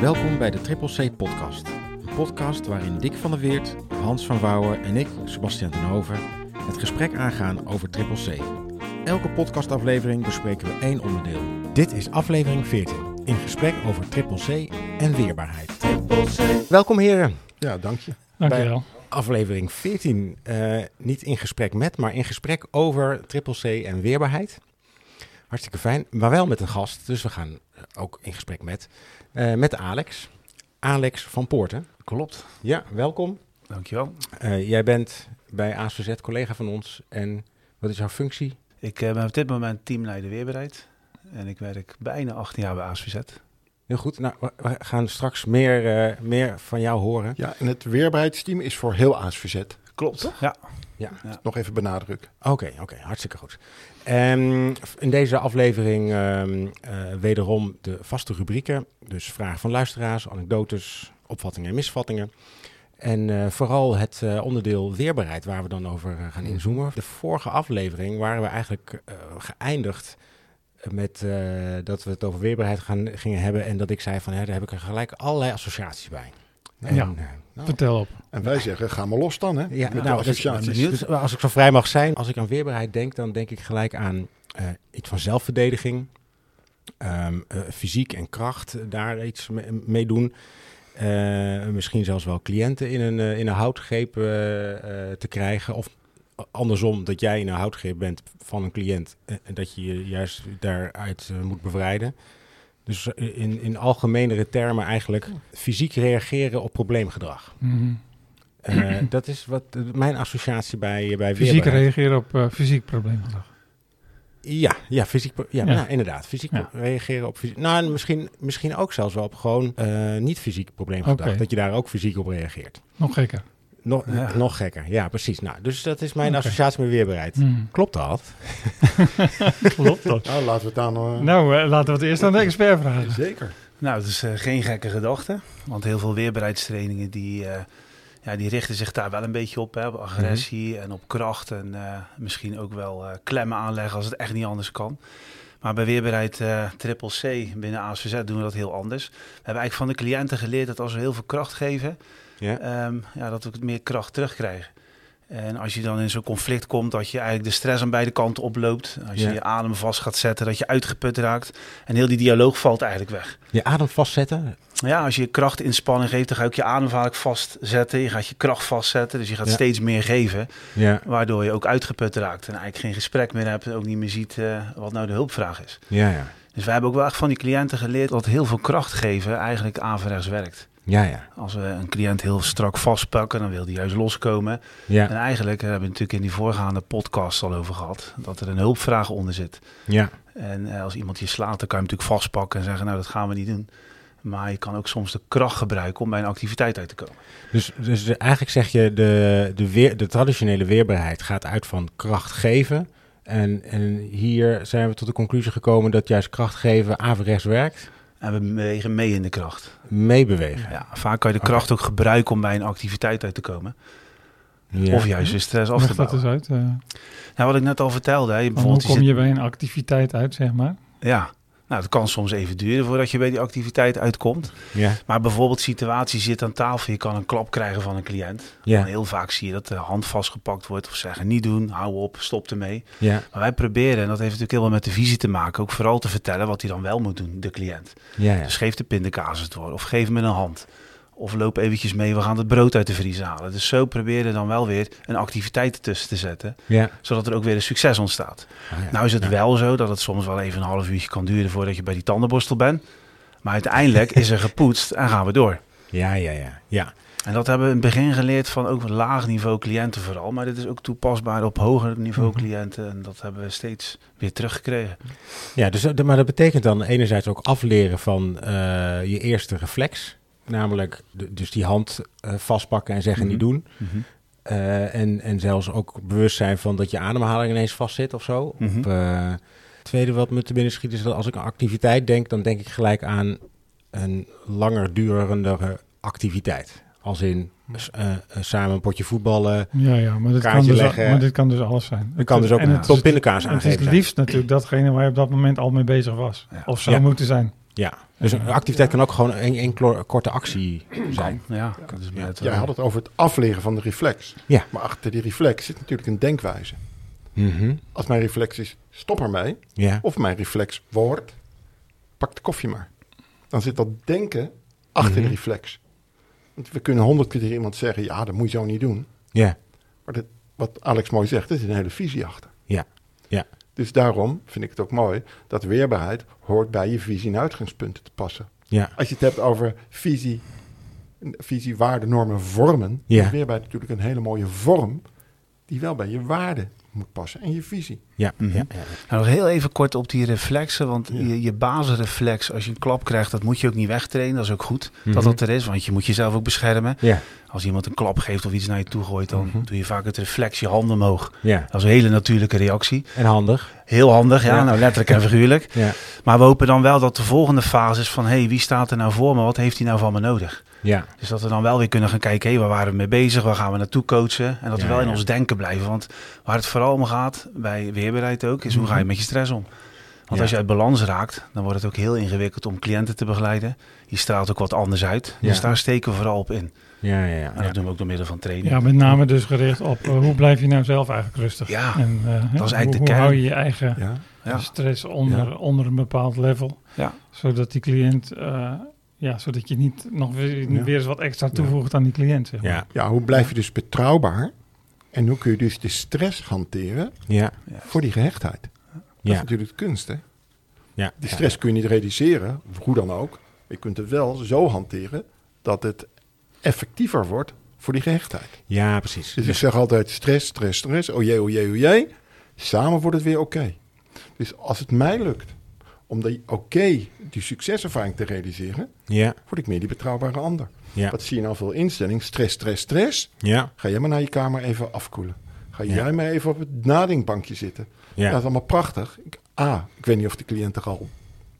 Welkom bij de Triple C Podcast. Een podcast waarin Dick van der Weert, Hans van Wouwen en ik, Sebastian ten Hoven, het gesprek aangaan over Triple C. Elke podcastaflevering bespreken we één onderdeel. Dit is aflevering 14, in gesprek over Triple C en weerbaarheid. Welkom heren. Ja, dank je. Dankjewel. Aflevering 14, eh, niet in gesprek met, maar in gesprek over Triple C en weerbaarheid. Hartstikke fijn, maar wel met een gast, dus we gaan ook in gesprek met, eh, met Alex. Alex van Poorten. Klopt. Ja, welkom. Dankjewel. Eh jij bent bij ASVZ collega van ons en wat is jouw functie? Ik eh, ben op dit moment teamleider weerbereid. En ik werk bijna 18 jaar bij ASVZ. Heel goed, nou, we gaan straks meer, eh, meer van jou horen. Ja, en het weerbaarheidsteam is voor heel ASVZ. Klopt. Ja. Ja. Nog even benadrukken. Oké, oké, hartstikke goed. Ehm, in deze aflevering ehm, eh, wederom de vaste rubrieken. Dus vragen van luisteraars, anekdotes, opvattingen en misvattingen. En eh, vooral het eh, onderdeel weerbaarheid waar we dan over gaan inzoomen. De vorige aflevering waren we eigenlijk geëindigd met dat we het over weerbaarheid gaan, gingen hebben. En dat ik zei van, hè, daar heb ik er gelijk allerlei associaties bij. En, Ja. Nou, Vertel op. En wij zeggen, ga maar los dan, hè? ja, Met nou, de dus, associaties. dus als ik zo vrij mag zijn, als ik aan weerbaarheid denk, dan denk ik gelijk aan eh, iets van zelfverdediging, ehm, eh, fysiek en kracht, eh, daar iets me- mee doen. Eh, misschien zelfs wel cliënten in een, in een houtgreep te krijgen. Of andersom, dat jij in een houtgreep bent van een cliënt en dat je je juist daaruit moet bevrijden. Dus eh, in, in algemenere termen eigenlijk fysiek reageren op probleemgedrag. Mhm. Eh, dat is wat eh, mijn associatie bij, bij Fysiek weerbaarheid. reageren op eh, fysiek probleemgedrag. Ja, ja, fysiek. Ja, Ja. nou, inderdaad. Fysiek Ja. reageren op fysiek. Nou, en misschien, misschien ook zelfs wel op gewoon eh, niet fysiek probleemgedrag. Dat je daar ook fysiek op reageert. Nog gekker. Nog, Ja. nog gekker. Ja, precies. Nou, dus dat is mijn associatie met weerbaarheid. Mhm. Klopt dat? Klopt dat? Nou, laten we het dan... eh, Nou, eh, laten we het eerst aan de expert vragen. Zeker. Nou, het is eh, geen gekke gedachte. Want heel veel weerbaarheidstrainingen die, eh, ja, die richten zich daar wel een beetje op. Hè, op agressie en op kracht. En eh, misschien ook wel eh, klemmen aanleggen als het echt niet anders kan. Maar bij weerbaarheid eh triple C binnen ASVZ doen we dat heel anders. We hebben eigenlijk van de cliënten geleerd dat als we heel veel kracht geven, Ja. ehm, ja, dat we meer kracht terugkrijgen. En als je dan in zo'n conflict komt, dat je eigenlijk de stress aan beide kanten oploopt. Als je Ja. je adem vast gaat zetten, dat je uitgeput raakt. En heel die dialoog valt eigenlijk weg. Je adem vastzetten. Ja, als je krachtinspanning geeft, dan ga je ook je adem vaak vastzetten. Je gaat je kracht vastzetten, dus je gaat Ja. steeds meer geven. Ja, Waardoor je ook uitgeput raakt en eigenlijk geen gesprek meer hebt. En ook niet meer ziet eh, wat nou de hulpvraag is. ja, ja. Dus wij hebben ook wel echt van die cliënten geleerd dat heel veel kracht geven eigenlijk averechts werkt. Ja, ja. Als we een cliënt heel strak vastpakken, dan wil die juist loskomen. Ja, En eigenlijk eh, hebben we natuurlijk in die voorgaande podcast al over gehad, dat er een hulpvraag onder zit. ja. En eh, als iemand je slaat, dan kan je hem natuurlijk vastpakken en zeggen, nou dat gaan we niet doen. Maar je kan ook soms de kracht gebruiken om bij een activiteit uit te komen. Dus, dus eigenlijk zeg je, de, de, weer, de traditionele weerbaarheid gaat uit van kracht geven. En, en hier zijn we tot de conclusie gekomen dat juist kracht geven averechts werkt. En we bewegen mee in de kracht. Meebewegen. Ja, vaak kan je de kracht ook gebruiken om bij een activiteit uit te komen. Ja. Of juist de stress af te dat eens bouwen. uit. eh, Nou, wat ik net al vertelde. Hè, je van hoe bijvoorbeeld, kom je bij een activiteit uit, zeg maar? Ja, nou, het kan soms even duren voordat je bij die activiteit uitkomt. Ja, Maar bijvoorbeeld situatie zit aan tafel, je kan een klap krijgen van een cliënt. ja, En heel vaak zie je dat de hand vastgepakt wordt of zeggen niet doen, hou op, stop ermee. ja, Maar wij proberen, en dat heeft natuurlijk heel veel met de visie te maken, ook vooral te vertellen wat hij dan wel moet doen, de cliënt. ja, ja. Dus geef de pindakaas door of geef hem een hand. Of loop eventjes mee, we gaan het brood uit de vriezer halen. Dus zo proberen dan wel weer een activiteit ertussen te zetten, ja. zodat er ook weer een succes ontstaat. Ah, ja. Nou is het Ja. wel zo dat het soms wel even een half uurtje kan duren voordat je bij die tandenborstel bent. Maar uiteindelijk is er gepoetst en gaan we door. Ja, ja, ja, ja. En dat hebben we in het begin geleerd van ook laag niveau cliënten vooral. Maar dit is ook toepasbaar op hoger niveau Mhm. cliënten. En dat hebben we steeds weer teruggekregen. Ja, dus, maar dat betekent dan enerzijds ook afleren van eh, je eerste reflex. Namelijk de- dus die hand eh, vastpakken en zeggen Mhm. niet doen. Eh, en, en zelfs ook bewust zijn van dat je ademhaling ineens vastzit of zo. Mhm. Of, eh, het tweede wat me te binnen schiet is dat als ik aan activiteit denk, dan denk ik gelijk aan een langer durendere activiteit. Als in samen een potje voetballen. Ja, ja, maar dit, kan dus, leggen. maar dit kan dus alles zijn. Dat kan dus ook en het, tot is, pindakaas het is aangeven het zijn. liefst natuurlijk datgene waar je op dat moment al mee bezig was. Ja. Of zou Ja. moeten zijn. Ja, Dus een activiteit kan ook gewoon een, een korte actie zijn. Ja, Ja. net, Jij eh, had het over het afleren van de reflex. Ja. Maar achter die reflex zit natuurlijk een denkwijze. Mhm. Als mijn reflex is, stop ermee. Ja. Of mijn reflex wordt, pak de koffie maar. Dan zit dat denken achter Mhm. de reflex. Want we kunnen honderd keer tegen iemand zeggen, ja, dat moet je zo niet doen. Ja. Maar dat, wat Alex mooi zegt, er zit een hele visie achter. Ja. Ja. Dus daarom vind ik het ook mooi dat weerbaarheid hoort bij je visie en uitgangspunten te passen. Ja. Als je het hebt over visie, visie waarden, normen, vormen, Ja. is weerbaarheid natuurlijk een hele mooie vorm die wel bij je waarden moet passen en je visie. Ja. Mhm. ja. ja. Nou, nog heel even kort op die reflexen. Want Ja. je, je basisreflex, als je een klap krijgt, dat moet je ook niet wegtrainen. Dat is ook goed Mhm. dat dat er is, want je moet jezelf ook beschermen. Ja. Als iemand een klap geeft of iets naar je toe gooit, dan Mhm. doe je vaak het reflex, je handen omhoog. Ja. Dat is een hele natuurlijke reactie. En handig. Heel handig, ja, Ja. nou letterlijk en figuurlijk. Ja. Maar we hopen dan wel dat de volgende fase is van... hé, hey, wie staat er nou voor me? Wat heeft hij nou van me nodig? Ja. Dus dat we dan wel weer kunnen gaan kijken... hé, waar waren we mee bezig? Waar gaan we naartoe coachen? En dat we Ja, wel in ja. ons denken blijven. Want waar het vooral om gaat, bij weerbaarheid ook... is hoe ga je met je stress om? Want Ja. als je uit balans raakt... dan wordt het ook heel ingewikkeld om cliënten te begeleiden. Je straalt ook wat anders uit. Ja. Dus daar steken we vooral op in. Ja, ja, ja. En dat doen we ook door middel van training. Ja, met name dus gericht op eh, hoe blijf je nou zelf eigenlijk rustig? Ja, en, eh, dat is eigenlijk hoe, de hoe kern. hou je je eigen Ja. Ja. stress onder, onder een bepaald level? Ja. Zodat die cliënt, eh, ja, zodat je niet nog weer, Ja. weer eens wat extra toevoegt aan die cliënt. Zeg maar. Ja. ja, hoe blijf je dus betrouwbaar en hoe kun je dus de stress hanteren Ja. voor die gehechtheid? Dat is natuurlijk de kunst, hè? Ja. Die stress kun je niet reduceren, hoe dan ook. Je kunt het wel zo hanteren dat het effectiever wordt voor die gehechtheid. Ja, precies. Dus ik zeg altijd stress, stress, stress. Oh jee, oh jee, oh jee. Samen wordt het weer oké. Dus als het mij lukt om die oké, die succeservaring te realiseren, Ja. word ik meer die betrouwbare ander. Ja. Wat zie je nou veel instelling? Stress, stress, stress. Ja. Ga jij maar naar je kamer even afkoelen. Ga Ja. jij maar even op het nadenkbankje zitten. Ja. Dat is allemaal prachtig. Ik, A, ik weet niet of de cliënt er al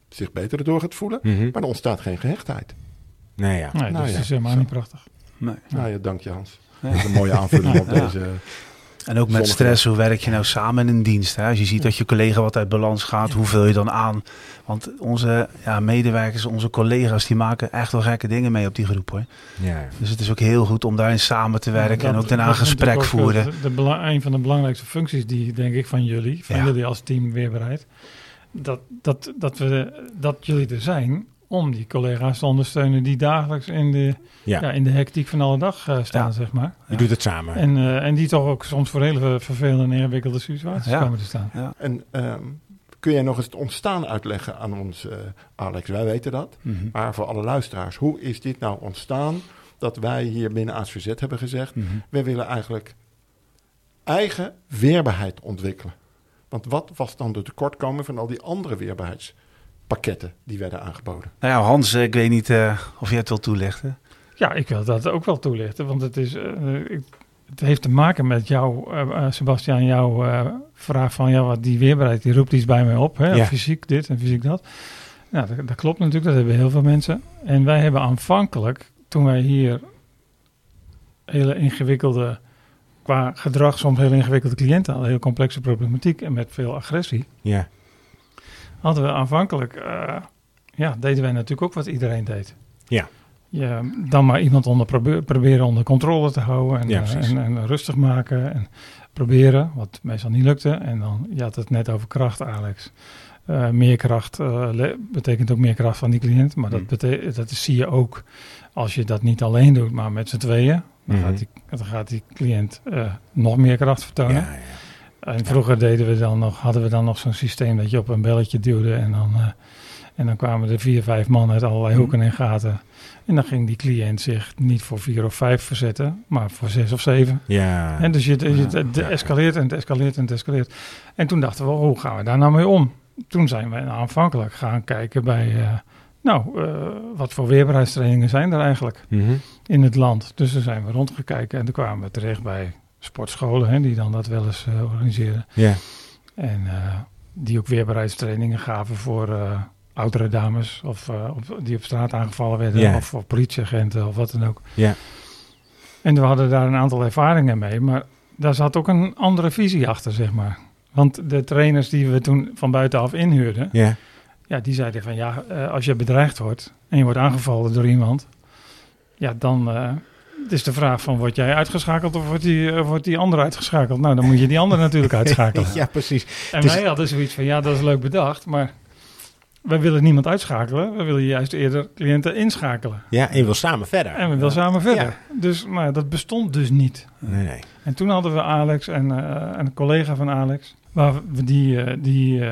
zich beter erdoor gaat voelen. Mhm. Maar er ontstaat geen gehechtheid. Nee, ja. Nee, Nou dus ja, dat is helemaal zo. niet prachtig. Nee. Nou ja, dank je Hans. Dat is een mooie aanvulling op Ja. deze... En ook met stress, hoe werk je nou samen in een dienst? Hè? Als je ziet dat je collega wat uit balans gaat, hoe vul je dan aan? Want onze ja, medewerkers, onze collega's, die maken echt wel gekke dingen mee op die groep. Hoor. Ja. Dus het is ook heel goed om daarin samen te werken Dat- en ook daarna een gesprek ook, voeren. eh, De, bela- een van de belangrijkste functies die, denk ik, van jullie, van Ja. jullie als team weerbaarheid, dat, dat, dat, we, dat jullie er zijn om die collega's te ondersteunen die dagelijks in de, ja. Ja. in de hectiek van alle dag eh, staan, Ja. zeg maar. Je doet het samen. En, eh, en die toch ook soms voor hele vervelende en ingewikkelde situaties Ja. komen te staan. En ehm, kun jij nog eens het ontstaan uitleggen aan ons, eh, Alex? Wij weten dat. Mhm. Maar voor alle luisteraars, hoe is dit nou ontstaan dat wij hier binnen ASVZ hebben gezegd... Mhm. wij willen eigenlijk eigen weerbaarheid ontwikkelen. Want wat was dan de tekortkoming van al die andere weerbaarheidspakketten die werden aangeboden? Nou ja, Hans, eh, ik weet niet eh, of jij het wil toelichten. Ja, ik wil dat ook wel toelichten, want het, is, eh, ik- het heeft te maken met jou, eh, eh, Sebastian, jouw eh, vraag van ja, wat die weerbaarheid, die roept iets bij mij op. Hè? Ja. Fysiek dit en fysiek dat. Nou, dat, dat klopt natuurlijk, dat hebben heel veel mensen. En wij hebben aanvankelijk, toen wij hier hele ingewikkelde, qua gedrag soms heel ingewikkelde cliënten hadden, heel complexe problematiek en met veel agressie, Ja. Hadden we aanvankelijk, eh, ja, deden wij natuurlijk ook wat iedereen deed. Ja. Dan maar iemand onder probe- proberen onder controle te houden en, Ja, eh, en, en rustig maken en proberen, wat meestal niet lukte. En dan, je had het net over kracht, Alex. Eh, meer kracht betekent ook meer kracht van die cliënt, maar dat, Mm. dat zie je ook als je dat niet alleen doet, maar met z'n tweeën. Dan, Mhm. gaat die, dan gaat die cliënt nog meer kracht vertonen. Ja, ja. En vroeger deden we dan nog, hadden we dan nog zo'n systeem dat je op een belletje duwde en dan, eh, en dan kwamen er vier, vijf man uit allerlei hoeken en gaten. En dan ging die cliënt zich niet voor vier of vijf verzetten, maar voor zes of zeven. Ja. En dus je, je, het, escaleert en het escaleert en het escaleert. En toen dachten we, hoe gaan we daar nou mee om? Toen zijn we aanvankelijk gaan kijken bij, eh, nou, eh, wat voor weerbaarheidstrainingen zijn er eigenlijk Mhm. in het land. Dus toen zijn we rondgekeken en toen kwamen we terecht bij sportscholen, hè, die dan dat wel eens eh, organiseren. Ja. En eh, die ook weerbaarheidstrainingen gaven voor eh, oudere dames of, die op straat aangevallen werden of voor politieagenten of wat dan ook. Ja. En we hadden daar een aantal ervaringen mee, maar daar zat ook een andere visie achter, zeg maar. Want de trainers die we toen van buitenaf inhuurden, Ja. Ja, die zeiden van ja, als je bedreigd wordt en je wordt aangevallen door iemand, ja, dan eh, is de vraag van word jij uitgeschakeld of wordt die, eh, wordt die ander uitgeschakeld? Nou, dan moet je die ander natuurlijk uitschakelen. ja, precies. En Dus- wij hadden zoiets van ja, dat is leuk bedacht, maar wij willen niemand uitschakelen. We willen juist eerder cliënten inschakelen. Ja, en je wil samen verder. En we willen samen verder. Ja. Dus nou, dat bestond dus niet. Nee, nee. En toen hadden we Alex en eh, een collega van Alex, waar we, die, eh, die,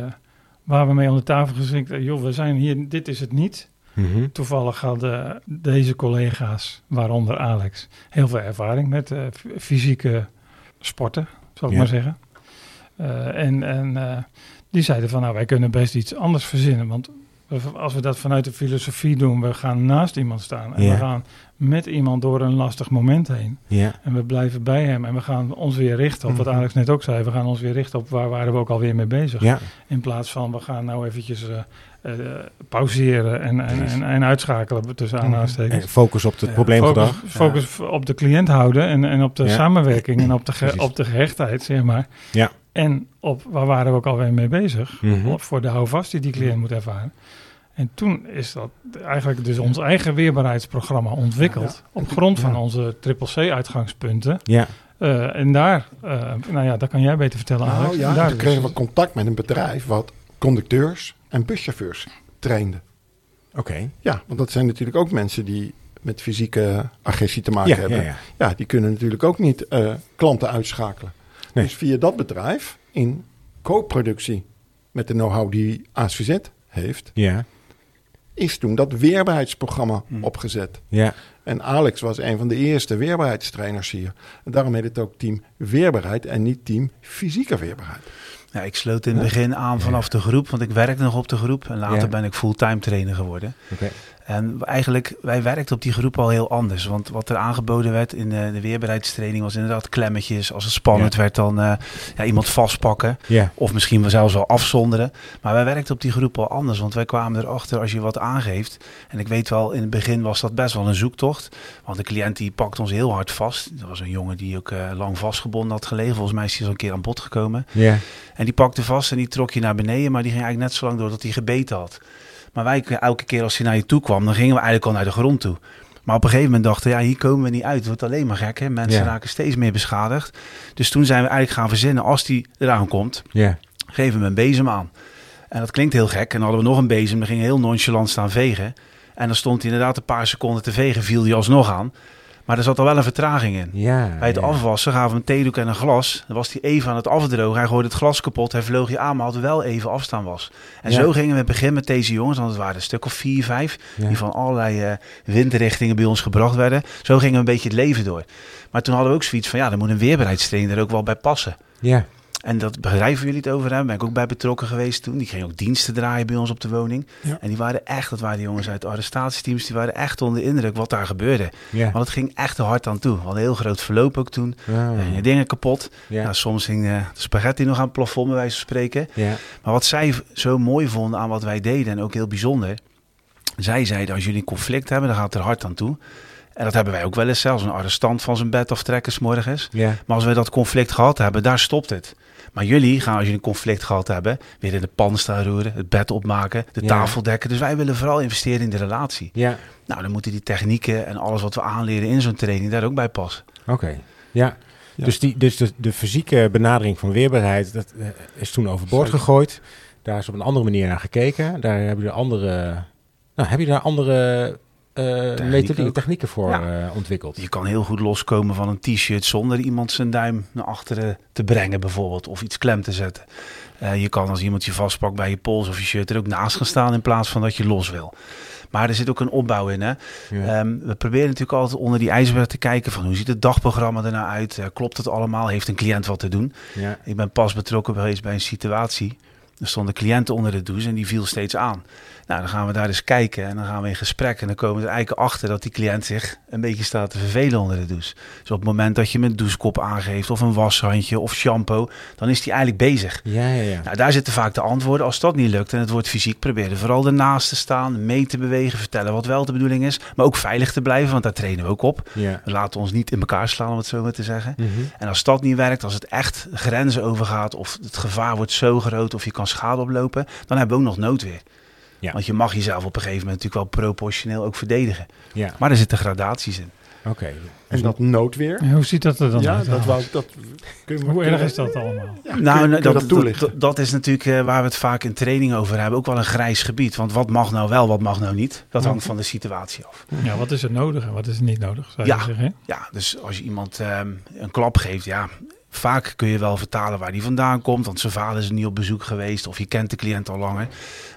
waar we mee aan de tafel gezeten. Joh, we zijn hier, dit is het niet. Mhm. Toevallig hadden deze collega's, waaronder Alex, heel veel ervaring met eh, fysieke sporten, zal ik Ja. maar zeggen. Eh, en en eh, die zeiden van, nou, wij kunnen best iets anders verzinnen. Want als we dat vanuit de filosofie doen, we gaan naast iemand staan. En Ja. we gaan met iemand door een lastig moment heen. Ja. En we blijven bij hem en we gaan ons weer richten op wat Mhm. Alex net ook zei. We gaan ons weer richten op waar waren we ook alweer mee bezig. Ja. In plaats van we gaan nou eventjes pauzeren en, en, en, en uitschakelen tussen En aanhalingstekens. focus op het Ja. probleemgedrag. Focus, focus op de cliënt houden en, en op de Ja. samenwerking en op de, ge- op de gehechtheid, zeg maar. Ja. En op waar waren we ook alweer mee bezig. Mhm. Voor de houvast die die cliënt moet ervaren. En toen is dat eigenlijk dus ons eigen weerbaarheidsprogramma ontwikkeld. Op grond van Ja. onze triple C-uitgangspunten. Ja. Eh, en daar, eh, nou ja, dat kan jij beter vertellen, Nou Alex. ja, En daar toen dus- kregen we contact met een bedrijf wat conducteurs en buschauffeurs trainde. Oké. Ja, want dat zijn natuurlijk ook mensen die met fysieke agressie te maken Ja, hebben. ja, ja. Ja, die kunnen natuurlijk ook niet eh, klanten uitschakelen. Nee. Dus via dat bedrijf in co-productie met de know-how die ASVZ heeft, Ja. is toen dat weerbaarheidsprogramma Hm. opgezet. Ja. En Alex was een van de eerste weerbaarheidstrainers hier. En daarom heet het ook team weerbaarheid en niet team fysieke weerbaarheid. Ja, ik sloot in het begin aan vanaf de groep, want ik werkte nog op de groep. En later Ja. ben ik fulltime trainer geworden. Oké. En eigenlijk, wij werkten op die groep al heel anders. Want wat er aangeboden werd in de, de weerbaarheidstraining was inderdaad klemmetjes. Als het spannend Ja. werd, dan eh, ja, iemand vastpakken. Ja. Of misschien zelfs wel afzonderen. Maar wij werkten op die groep al anders. Want wij kwamen erachter als je wat aangeeft. En ik weet wel, in het begin was dat best wel een zoektocht. Want de cliënt die pakt ons heel hard vast. Dat was een jongen die ook eh, lang vastgebonden had gelegen. Volgens mij is hij een keer aan bod gekomen. Ja. En die pakte vast en die trok je naar beneden. Maar die ging eigenlijk net zo lang door dat hij gebeten had. Maar wij, elke keer als hij naar je toe kwam, dan gingen we eigenlijk al naar de grond toe. Maar op een gegeven moment dachten we, ja, hier komen we niet uit. Het wordt alleen maar gek, hè? Mensen Ja. raken steeds meer beschadigd. Dus toen zijn we eigenlijk gaan verzinnen, als die eraan komt, Ja. geven we hem een bezem aan. En dat klinkt heel gek. En dan hadden we nog een bezem, dan ging hij heel nonchalant staan vegen. En dan stond hij inderdaad een paar seconden te vegen, viel hij alsnog aan. Maar er zat al wel een vertraging in. Ja. Bij het ja. afwassen gaven we een theedoek en een glas. Dan was hij even aan het afdrogen. Hij gooide het glas kapot. Hij vloog je aan, maar had wel even afstaan was. En Ja. zo gingen we in het begin met deze jongens, want het waren een stuk of vier, vijf, die van allerlei eh, windrichtingen bij ons gebracht werden. Zo gingen we een beetje het leven door. Maar toen hadden we ook zoiets van, ja, er moet een weerbaarheidstraining er ook wel bij passen. Ja. En dat bedrijf waar jullie het over hebben, ben ik ook bij betrokken geweest toen. Die gingen ook diensten draaien bij ons op de woning. Ja. En die waren echt, dat waren de jongens uit de arrestatieteams, die waren echt onder de indruk wat daar gebeurde. Ja. Want het ging echt te hard aan toe. We hadden een heel groot verloop ook toen. Gingen dingen kapot. Nou, soms hing eh, de spaghetti nog aan het plafond, bij wijze van spreken. Ja. Maar wat zij zo mooi vonden aan wat wij deden, en ook heel bijzonder. Zij zeiden, als jullie een conflict hebben, dan gaat het er hard aan toe. En dat hebben wij ook wel eens, zelfs een arrestant van zijn bed aftrekken 's morgens. Ja. Maar als we dat conflict gehad hebben, daar stopt het. Maar jullie gaan, als jullie een conflict gehad hebben, weer in de pan staan roeren, het bed opmaken, de Ja. tafel dekken. Dus wij willen vooral investeren in de relatie. Ja. Nou, dan moeten die technieken en alles wat we aanleren in zo'n training daar ook bij passen. Oké. Ja. Ja. Dus, die, dus de, de fysieke benadering van weerbaarheid, dat eh, is toen overboord gegooid. Daar is op een andere manier naar gekeken. Daar heb je andere, nou, heb je daar andere eh methodieken, ook. technieken voor Ja. eh, ontwikkeld. Je kan heel goed loskomen van een t-shirt zonder iemand zijn duim naar achteren te brengen bijvoorbeeld. Of iets klem te zetten. Eh, je kan als iemand je vastpakt bij je pols of je shirt er ook naast gaan staan in plaats van dat je los wil. Maar er zit ook een opbouw in. Hè? Ja. Ehm, we proberen natuurlijk altijd onder die ijsberg te kijken van hoe ziet het dagprogramma ernaar uit? Eh, klopt het allemaal? Heeft een cliënt wat te doen? ja. Ik ben pas betrokken geweest bij een situatie. Er stond een cliënt onder de douche en die viel steeds aan. Nou, dan gaan we daar eens kijken en dan gaan we in gesprek. En dan komen we er eigenlijk achter dat die cliënt zich een beetje staat te vervelen onder de douche. Dus op het moment dat je hem een douchekop aangeeft of een washandje of shampoo, dan is hij eigenlijk bezig. Ja, ja, ja. Nou, daar zitten vaak de antwoorden. Als dat niet lukt en het wordt fysiek, probeer er vooral ernaast te staan, mee te bewegen, vertellen wat wel de bedoeling is. Maar ook veilig te blijven, want daar trainen we ook op. ja. We laten ons niet in elkaar slaan, om het zo maar te zeggen. Mhm. En als dat niet werkt, als het echt grenzen overgaat of het gevaar wordt zo groot of je kan schade oplopen, dan hebben we ook nog noodweer. Ja. Want je mag jezelf op een gegeven moment natuurlijk wel proportioneel ook verdedigen. Ja, Maar er zitten gradaties in. oké. En dat noodweer. En hoe ziet dat er dan Ja, uit? dat wou ik. Dat, kun je, Hoe erg is dat allemaal? Ja, nou, kun, nou, kun je dat dat, toelichten? dat, dat is natuurlijk eh, waar we het vaak in training over hebben. Ook wel een grijs gebied. Want wat mag nou wel, wat mag nou niet? Dat hangt van de situatie af. Ja, wat is er nodig en wat is er niet nodig, zou Ja. je zeggen? hè? Ja, dus als je iemand ehm, een klap geeft, ja, vaak kun je wel vertalen waar die vandaan komt. Want zijn vader is niet op bezoek geweest of je kent de cliënt al langer.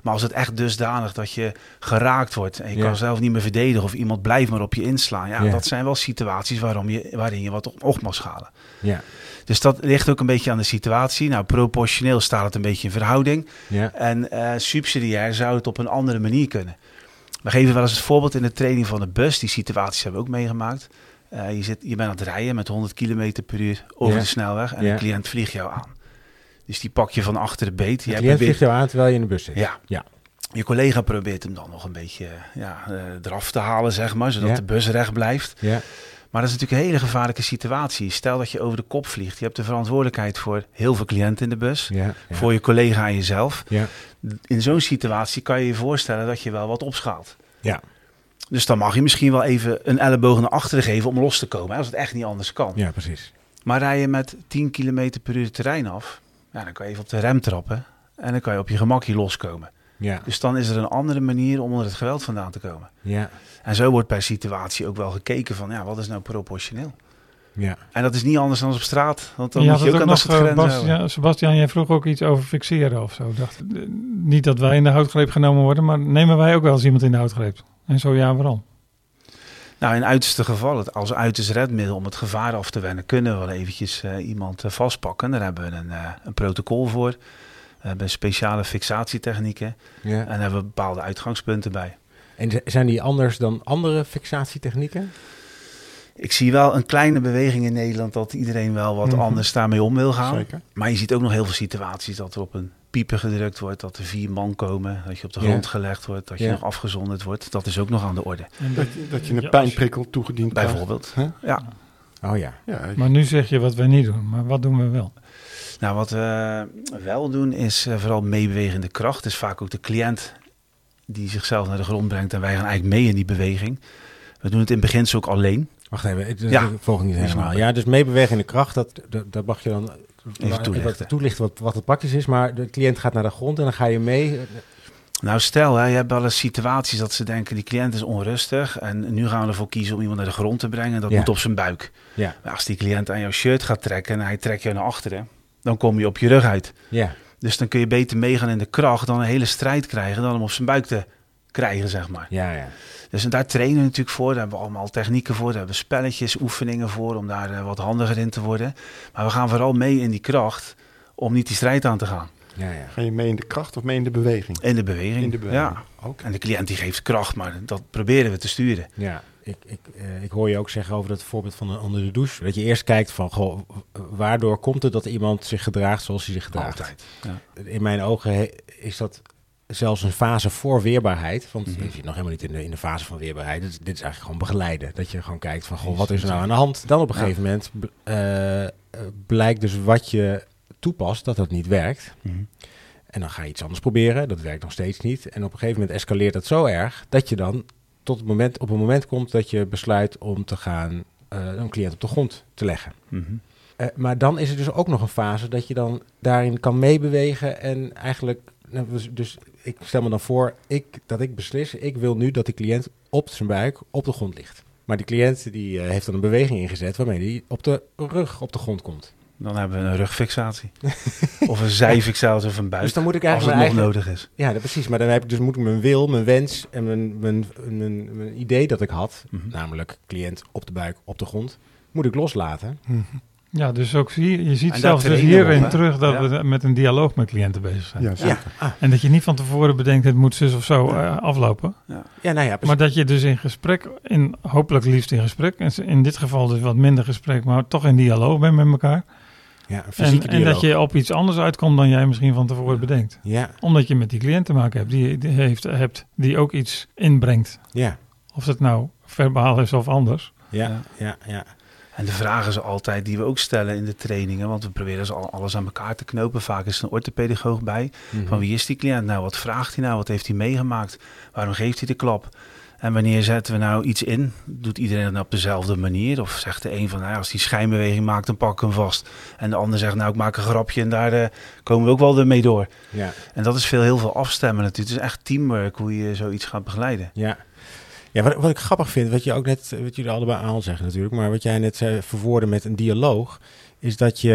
Maar als het echt dusdanig dat je geraakt wordt en je Ja. kan zelf niet meer verdedigen of iemand blijft maar op je inslaan. Ja, Ja. dat zijn wel situaties waarom je, waarin je wat op, op mag schalen. Ja, Dus dat ligt ook een beetje aan de situatie. Nou, proportioneel staat het een beetje in verhouding. ja, En eh, subsidiair zou het op een andere manier kunnen. We geven wel eens het voorbeeld in de training van de bus. Die situaties hebben we ook meegemaakt. Eh, je, zit, je bent aan het rijden met 100 km per uur over Ja. de snelweg. En Ja. een cliënt vliegt jou aan. Dus die pak je van achter de beet. de Jij cliënt vliegt jou aan terwijl je in de bus zit. ja. Ja. Je collega probeert hem dan nog een beetje ja, eh, eraf te halen, zeg maar. Zodat de bus recht blijft. Ja, Maar dat is natuurlijk een hele gevaarlijke situatie. Stel dat je over de kop vliegt. Je hebt de verantwoordelijkheid voor heel veel cliënten in de bus. ja, ja. Voor je collega en jezelf. Ja. In zo'n situatie kan je je voorstellen dat je wel wat opschaalt. Ja. Dus dan mag je misschien wel even een elleboog naar achteren geven om los te komen. Als het echt niet anders kan. ja, precies. Maar rij je met 10 km per uur het terrein af. Ja, dan kan je even op de rem trappen. En dan kan je op je gemakje loskomen. Ja, Dus dan is er een andere manier om onder het geweld vandaan te komen. ja, En zo wordt per situatie ook wel gekeken van, ja, wat is nou proportioneel? ja. En dat is niet anders dan op straat. Want dan Je moet had je het ook ook aan dat nog, soort eh. Bastiaan, Sebastian, jij vroeg ook iets over fixeren of zo. Dacht, eh, niet dat wij in de houtgreep genomen worden, maar nemen wij ook wel eens iemand in de houtgreep? En zo ja, waarom? Nou, in uiterste gevallen, als uiterst redmiddel om het gevaar af te wennen, kunnen we wel eventjes eh, iemand eh, vastpakken. Daar hebben we een, eh, een protocol voor. We hebben speciale fixatietechnieken ja. en daar hebben we bepaalde uitgangspunten bij. En zijn die anders dan andere fixatietechnieken? Ik zie wel een kleine beweging in Nederland dat iedereen wel wat Mhm. anders daarmee om wil gaan. Zeker. Maar je ziet ook nog heel veel situaties dat er op een pieper gedrukt wordt, dat er vier man komen, dat je op de Ja. grond gelegd wordt, dat je Ja. nog afgezonderd wordt. Dat is ook nog aan de orde. En Dat, je- dat je een Ja, pijnprikkel toegediend krijgt. Bijvoorbeeld. Hè? Ja. Oh ja. Ja, Maar nu zeg je wat we niet doen, maar wat doen we wel? Nou, wat we wel doen is eh, vooral meebewegende kracht. Het is vaak ook de cliënt die zichzelf naar de grond brengt en wij gaan eigenlijk mee in die beweging. We doen het in het begin ook alleen. Wacht even, Ja. ja. volg ik niet Ik snap helemaal. Ja, dus meebewegende kracht, dat, dat, dat mag je dan Even toelichten. wat, toelichten wat, wat het praktisch is. Maar de cliënt gaat naar de grond en dan ga je mee. Nou, stel, hè, je hebt wel eens situaties dat ze denken, die cliënt is onrustig. En nu gaan we ervoor kiezen om iemand naar de grond te brengen. Dat Ja. moet op zijn buik. Ja, Maar als die cliënt aan jouw shirt gaat trekken en hij trekt jou naar achteren, dan kom je op je rug uit. ja, Dus dan kun je beter meegaan in de kracht dan een hele strijd krijgen, dan hem op zijn buik te krijgen, zeg maar. ja, ja. Dus en daar trainen we natuurlijk voor. Daar hebben we allemaal technieken voor. Daar hebben we spelletjes, oefeningen voor om daar eh, wat handiger in te worden. Maar we gaan vooral mee in die kracht om niet die strijd aan te gaan. ja, ja. Ga je mee in de kracht of mee in de beweging? In de beweging. In de beweging. Ja. Oké. En de cliënt die geeft kracht, maar dat proberen we te sturen. Ja, ik, ik, eh, ik hoor je ook zeggen over dat voorbeeld van een onder de douche. Dat je eerst kijkt van, goh, waardoor komt het dat iemand zich gedraagt zoals hij zich gedraagt? Altijd. Ja. In mijn ogen he- is dat zelfs een fase voor weerbaarheid. Want Mhm. je zit nog helemaal niet in de, in de fase van weerbaarheid. Dit, is- dit is eigenlijk gewoon begeleiden. Dat je gewoon kijkt van, goh, wat is er nou aan de hand? Dan op een gegeven moment eh, eh, blijkt dus wat je toepast, dat dat niet werkt. Mhm. En dan ga je iets anders proberen. Dat werkt nog steeds niet. En op een gegeven moment escaleert dat zo erg dat je dan tot het moment, op een moment komt dat je besluit om te gaan eh, een cliënt op de grond te leggen. Mhm. Maar dan is er dus ook nog een fase dat je dan daarin kan meebewegen en eigenlijk, nou, dus, dus ik stel me dan voor ik, dat ik beslis, ik wil nu dat die cliënt op zijn buik op de grond ligt. Maar die cliënt die eh, heeft dan een beweging ingezet waarmee hij op de rug op de grond komt. Dan hebben we een rugfixatie. of een zijfixatie of een buik. Dus dan moet ik als het eigenlijk nog eigen- nodig is. Ja, dat, precies. Maar dan heb ik dus moet ik mijn wil, mijn wens en mijn, mijn, mijn, mijn idee dat ik had, Mhm. namelijk cliënt op de buik, op de grond, moet ik loslaten. Ja, dus ook zie je, je ziet En zelfs dus hierin terug dat Ja. we met een dialoog met cliënten bezig zijn. Ja. Ah, En dat je niet van tevoren bedenkt, het moet zus of zo eh, aflopen. ja, nou ja, precies. Maar dat je dus in gesprek, in, hopelijk liefst in gesprek, en in dit geval dus wat minder gesprek, maar toch in dialoog bent met elkaar. ja, En, en dat je op iets anders uitkomt dan jij misschien van tevoren bedenkt. Ja, Omdat je met die cliënt te maken hebt, die, die heeft, hebt, die ook iets inbrengt. ja, Of het nou verbaal is of anders. ja, Ja. ja, ja. En de vragen ze altijd die we ook stellen in de trainingen, want we proberen ze al alles aan elkaar te knopen. Vaak is er een orthopedagoog bij. Mhm. Van wie is die cliënt nou? Wat vraagt hij nou? Wat heeft hij meegemaakt? Waarom geeft hij de klap? En wanneer zetten we nou iets in? Doet iedereen dat nou op dezelfde manier? Of zegt de een van, nou, ja, als die schijnbeweging maakt, dan pak ik hem vast. En de ander zegt, nou, ik maak een grapje en daar eh, komen we ook wel mee door. Ja, En dat is veel, heel veel afstemmen natuurlijk. Het is echt teamwork hoe je zoiets gaat begeleiden. ja. Ja, wat, wat ik grappig vind, wat je ook net, wat jullie allebei aan zeggen natuurlijk, maar wat jij net zei, verwoorden met een dialoog, is dat je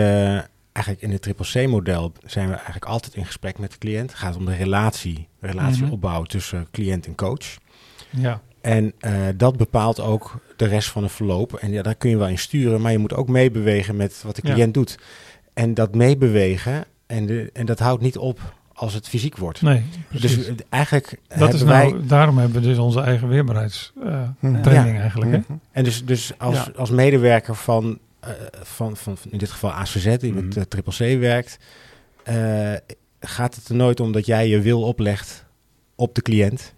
eigenlijk in het triple C-model zijn we eigenlijk altijd in gesprek met de cliënt. Het gaat om de relatie, relatieopbouw tussen cliënt en coach. Ja, En eh, dat bepaalt ook de rest van het verloop. En ja, daar kun je wel in sturen, maar je moet ook meebewegen met wat de Ja. cliënt doet. En dat meebewegen, en, de, en dat houdt niet op als het fysiek wordt. nee, precies. Dus eh, eigenlijk dat is hebben wij... nou, daarom hebben we dus onze eigen weerbaarheidstraining training eigenlijk. Hè? Mhm. En dus, dus als, Ja. als medewerker van, eh, van, van, van in dit geval ACZ, die met Mhm. eh, Triple C werkt, eh, gaat het er nooit om dat jij je wil oplegt op de cliënt,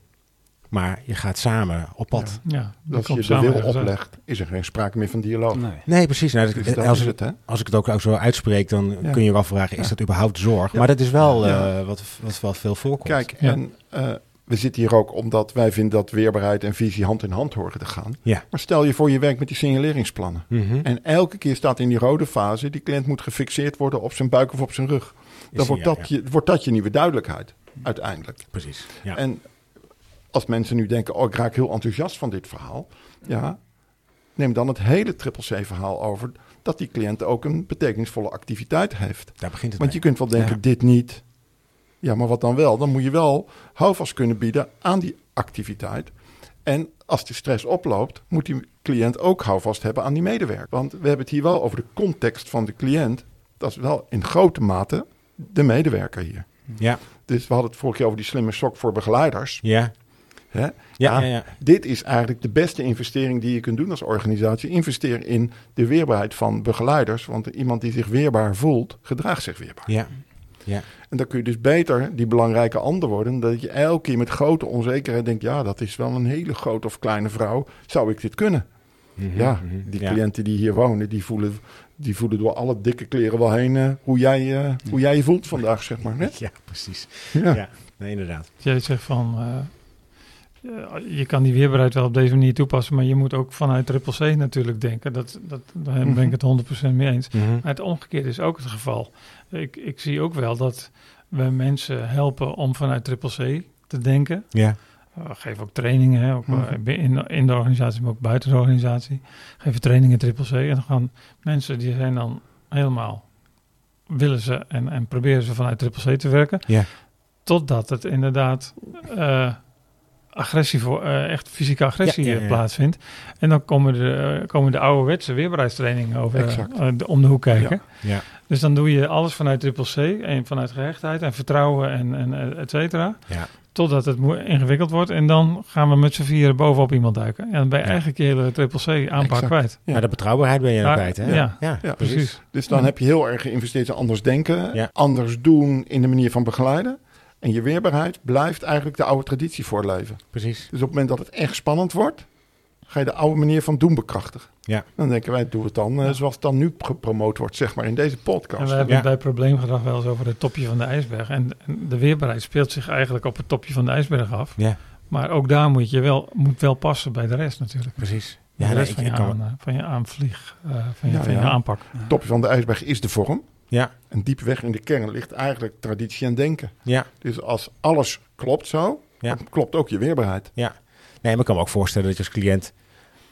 maar je gaat samen op pad. Ja, dat Als komt je de wil oplegt, is er geen sprake meer van dialoog. Nee. Nee, precies. Nou, Dus dat- als, ik, het, hè? als ik het ook, ook zo uitspreek, dan Ja. kun je wel vragen, is Ja. dat überhaupt zorg? Ja. Maar dat is wel Ja. eh, wat, wat wel veel voorkomt. Kijk, Ja. en eh, we zitten hier ook omdat wij vinden dat weerbaarheid en visie hand in hand horen te gaan. Ja. Maar stel je voor je werkt met die signaleringsplannen. Mhm. En elke keer staat in die rode fase, die cliënt moet gefixeerd worden op zijn buik of op zijn rug. Dan wordt, ja, dat ja. Je, wordt dat je nieuwe duidelijkheid, uiteindelijk. Precies. Ja. En als mensen nu denken, oh ik raak heel enthousiast van dit verhaal. Ja, neem dan het hele triple C verhaal over. Dat die cliënt ook een betekenisvolle activiteit heeft. Daar begint het Want je mee. kunt wel denken, Ja. dit niet. Ja, maar wat dan wel? Dan moet je wel houvast kunnen bieden aan die activiteit. En als de stress oploopt, moet die cliënt ook houvast hebben aan die medewerker. Want we hebben het hier wel over de context van de cliënt. Dat is wel in grote mate de medewerker hier. Ja, Dus we hadden het vorige keer over die slimme sok voor begeleiders. ja, Hè? ja, Ja. ja, ja. Dit is eigenlijk de beste investering die je kunt doen als organisatie. Investeer in de weerbaarheid van begeleiders. Want iemand die zich weerbaar voelt, gedraagt zich weerbaar. ja. ja. En dan kun je dus beter die belangrijke ander worden. Dat je elke keer met grote onzekerheid denkt: ja, dat is wel een hele grote of kleine vrouw. Zou ik dit kunnen? Mhm, ja, mhm. die Ja. cliënten die hier wonen, die voelen, die voelen door alle dikke kleren wel heen eh, hoe, jij, eh, hoe jij je voelt vandaag, zeg maar. Hè? Ja, precies. Ja. Ja, nee, inderdaad. Jij zegt van, eh, je kan die weerbaarheid wel op deze manier toepassen, maar je moet ook vanuit triple C natuurlijk denken. Dat, dat, daar ben ik het 100% mee eens. Mhm. Maar het omgekeerde is ook het geval. Ik, ik zie ook wel dat we mensen helpen om vanuit triple C te denken. Ja, Uh, we geven ook trainingen, hè, ook, Mhm. in, in de organisatie, maar ook buiten de organisatie. Geven trainingen triple C. En dan gaan mensen die zijn dan helemaal, willen ze en, en proberen ze vanuit triple C te werken. Ja. Totdat het inderdaad eh, agressie voor, eh, echt fysieke agressie Ja, ja, ja. plaatsvindt. En dan komen de, eh, komen de ouderwetse weerbaarheidstrainingen over eh, de- om de hoek kijken. ja. Dus dan doe je alles vanuit triple C en vanuit gehechtheid en vertrouwen en, en et cetera. Ja. Totdat het ingewikkeld wordt. En dan gaan we met z'n vieren bovenop iemand duiken. En dan ben je Ja. eigenlijk je hele triple C aanpak Exact. kwijt. Ja. Maar de betrouwbaarheid ben je dan Ja, kwijt, hè? ja. ja, Ja, Precies. Dus dan Ja. heb je heel erg geïnvesteerd in anders denken, Ja. anders doen in de manier van begeleiden. En je weerbaarheid blijft eigenlijk de oude traditie voorleven. Precies. Dus op het moment dat het echt spannend wordt, ga je de oude manier van doen bekrachtigen. Ja. Dan denken wij, doe het dan eh, Ja. zoals het dan nu gepromoot wordt, zeg maar, in deze En podcast. we hebben Ja. het bij probleemgedrag wel eens over het topje van de ijsberg. En, en de weerbaarheid speelt zich eigenlijk op het topje van de ijsberg af. Ja, Maar ook daar moet je wel, moet wel passen bij de rest natuurlijk. precies. Ja, de nee, rest van, je aan, eh, van je aanvlieg, eh, van, je, Ja, van je aanpak. Het topje van de ijsberg is de vorm. Ja, En diep weg in de kern ligt eigenlijk traditie en denken. ja, Dus als alles klopt zo, Ja. dan klopt ook je weerbaarheid. ja. Nee, maar ik kan me ook voorstellen dat je als cliënt...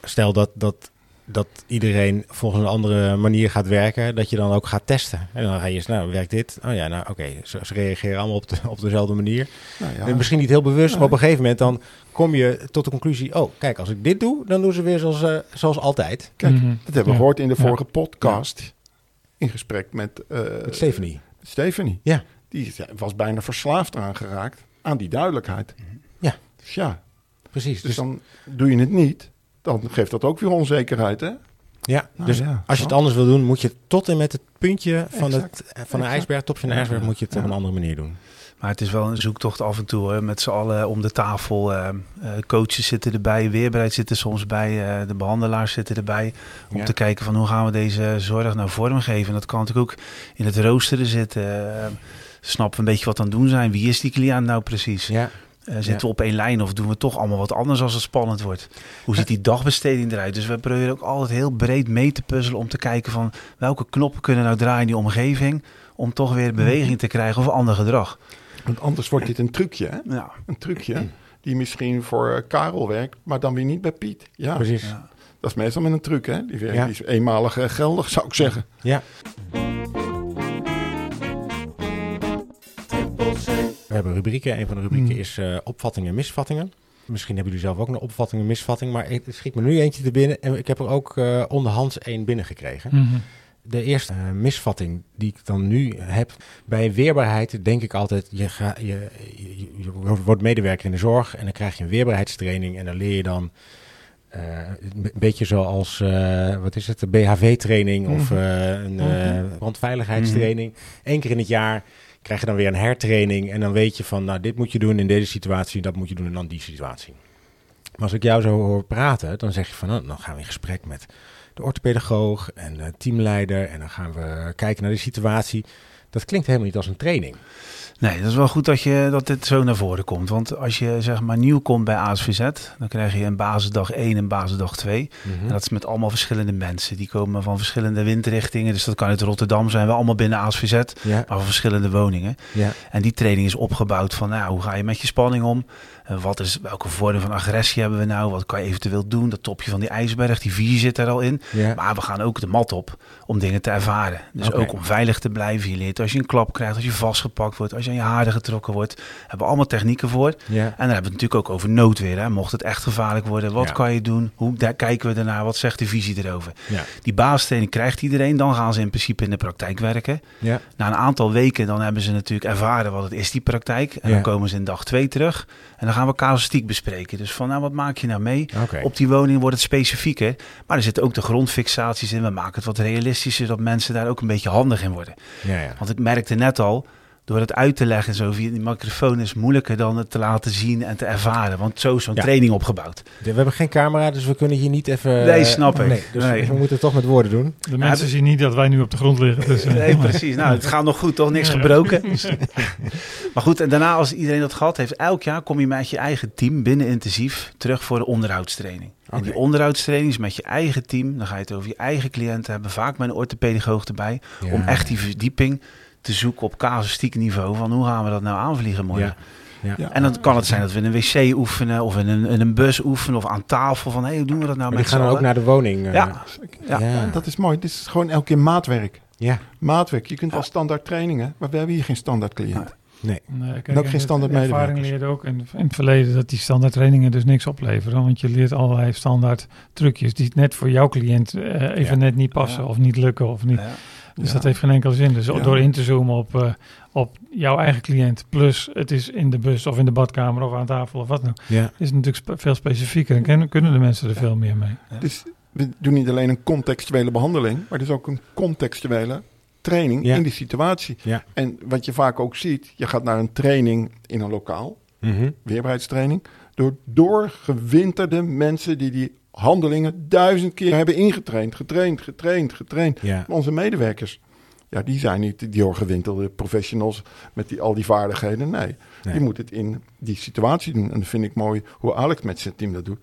Stel dat, dat, dat iedereen volgens een andere manier gaat werken... dat je dan ook gaat testen. En dan ga je eens, nou, werkt dit? Oh ja, nou, oké. Ze, ze reageren allemaal op, de, op dezelfde manier. Nou ja, En misschien niet heel bewust, maar op een gegeven moment... dan kom je tot de conclusie... oh, kijk, als ik dit doe, dan doen ze weer zoals, eh, zoals altijd. Kijk, Mhm. dat hebben we Ja. gehoord in de Ja. vorige podcast. In gesprek met, Met Stephanie. Stephanie. Ja. Die was bijna verslaafd eraan geraakt aan die duidelijkheid. Ja. Dus ja, Precies. dus Dus, dan doe je het niet. Dan geeft dat ook weer onzekerheid, hè? ja, Nou dus ja, als je het anders wil doen... moet je tot en met het puntje van, Exact. het, van de ijsberg... topje Ja. ijsberg, moet je het Ja. op een andere manier doen. Maar het is wel een zoektocht af en toe. Hè. Met z'n allen om de tafel. eh, eh, coaches zitten erbij, weerbereid zitten soms bij. eh, de behandelaars zitten erbij. Om Ja. te kijken van hoe gaan we deze zorg nou vormgeven. En dat kan natuurlijk ook in het roosteren zitten. eh, snappen we een beetje wat aan het doen zijn. Wie is die cliënt nou precies? Ja, zitten Ja. we op één lijn of doen we toch allemaal wat anders als het spannend wordt? Hoe ziet die dagbesteding eruit? Dus we proberen ook altijd heel breed mee te puzzelen om te kijken van welke knoppen kunnen nou draaien in die omgeving om toch weer beweging te krijgen of ander gedrag. Want anders wordt dit een trucje, hè? Ja, Een trucje die misschien voor eh, Karel werkt, maar dan weer niet bij Piet. Ja, precies. ja. dat is meestal met een truc, hè? Die, werkt, Ja. die is eenmalig eh, geldig, zou ik zeggen. Ja. We hebben rubrieken. Een van de rubrieken Hmm. is eh, opvattingen en misvattingen. Misschien hebben jullie zelf ook een opvatting en misvatting. Maar het schiet me nu eentje te binnen. En ik heb er ook eh, onderhands één binnengekregen. Mhm. De eerste eh, misvatting die ik dan nu heb. Bij weerbaarheid denk ik altijd, je, ga, je, je, je wordt medewerker in de zorg en dan krijg je een weerbaarheidstraining en dan leer je dan eh, een beetje zoals, eh, wat is het, de BHV-training of Mhm. een brandveiligheidstraining. Eén keer in het jaar krijg je dan weer een hertraining en dan weet je van, nou dit moet je doen in deze situatie, dat moet je doen in dan die situatie. Maar als ik jou zo hoor praten, dan zeg je van, nou, dan gaan we in gesprek met de orthopedagoog en de teamleider. En dan gaan we kijken naar de situatie. Dat klinkt helemaal niet als een training. Nee, dat is wel goed dat, je, dat dit zo naar voren komt. Want als je zeg maar nieuw komt bij ASVZ, dan krijg je een basisdag 1 en basisdag 2. En dat is met allemaal verschillende mensen. Die komen van verschillende windrichtingen. Dus dat kan uit Rotterdam zijn, we allemaal binnen ASVZ, Ja, maar van verschillende woningen. ja, En die training is opgebouwd van, nou, hoe ga je met je spanning om? Wat is, welke vorm van agressie hebben we nou? Wat kan je eventueel doen? Dat topje van die ijsberg, die visie zit er al in. ja. Maar we gaan ook de mat op om dingen te ervaren. Dus ook om veilig te blijven. Je leert als je een klap krijgt, als je vastgepakt wordt, als je aan je haren getrokken wordt. Hebben we allemaal technieken voor. En dan hebben we het natuurlijk ook over noodweer. Hè? Mocht het echt gevaarlijk worden, wat Ja. kan je doen? Hoe daar kijken we ernaar? Wat zegt de visie erover? Ja, Die basistraining krijgt iedereen. Dan gaan ze in principe in de praktijk werken. ja, Na een aantal weken dan hebben ze natuurlijk ervaren wat het is, die praktijk. En dan komen ze in dag twee terug. En dan gaan we casuïstiek bespreken. Dus van, nou, wat maak je nou mee? Op die woning wordt het specifieker. Maar er zitten ook de grondfixaties in. We maken het wat realistischer, zodat mensen daar ook een beetje handig in worden. Ja, ja. Want ik merkte net al, door het uit te leggen zo via die microfoon is moeilijker dan het te laten zien en te ervaren. Want zo is zo'n Ja. training opgebouwd. We hebben geen camera, dus we kunnen hier niet even... Nee, snap ik. Nee, dus Nee. we moeten het toch met woorden doen. De mensen zien niet dat wij nu op de grond liggen. Dus, eh, Nee, precies. Nou, het gaat nog goed, toch? Niks Ja. gebroken. maar goed, en daarna als iedereen dat gehad heeft, elk jaar kom je met je eigen team binnen intensief terug voor de onderhoudstraining. En die Oké. onderhoudstraining is met je eigen team. Dan ga je het over je eigen cliënten hebben, vaak met een orthopedagoog erbij. Ja. Om echt die verdieping te zoeken op casuïstiek niveau van hoe gaan we dat nou aanvliegen morgen. Ja. Ja. Ja. En dan kan het zijn dat we in een wc oefenen of in een, in een bus oefenen of aan tafel van hé, hoe doen we dat nou Maar met die gaan dan ook naar de woning. eh, Ja. Ja, Ja. dat is mooi. Dit is gewoon elke keer maatwerk. ja. Maatwerk. Je kunt wel standaard trainingen, maar we hebben hier geen standaard cliënt. Nee. Nee, kijk, En ook en geen de standaard ervaring medewerkers. leerde ook in, in het verleden dat die standaard trainingen dus niks opleveren. Want je leert allerlei standaard trucjes die net voor jouw cliënt eh, even Ja. net niet passen Ja. of niet lukken of niet. Ja. Dus Ja. dat heeft geen enkele zin. Dus Ja. door in te zoomen op, eh, op jouw eigen cliënt, plus het is in de bus of in de badkamer of aan tafel of wat dan ook, Ja. is het natuurlijk spe- veel specifieker en kunnen de mensen er veel meer mee. Dus we doen niet alleen een contextuele behandeling, maar dus ook een contextuele training Ja. in die situatie. Ja. En wat je vaak ook ziet, je gaat naar een training in een lokaal, Mhm. weerbaarheidstraining, door doorgewinterde mensen die die handelingen duizend keer hebben ingetraind, getraind, getraind, getraind. Ja. Onze medewerkers, ja, die zijn niet die doorgewinterde professionals met die, al die vaardigheden. Nee, Nee. die moeten het in die situatie doen. En dat vind ik mooi hoe Alex met zijn team dat doet.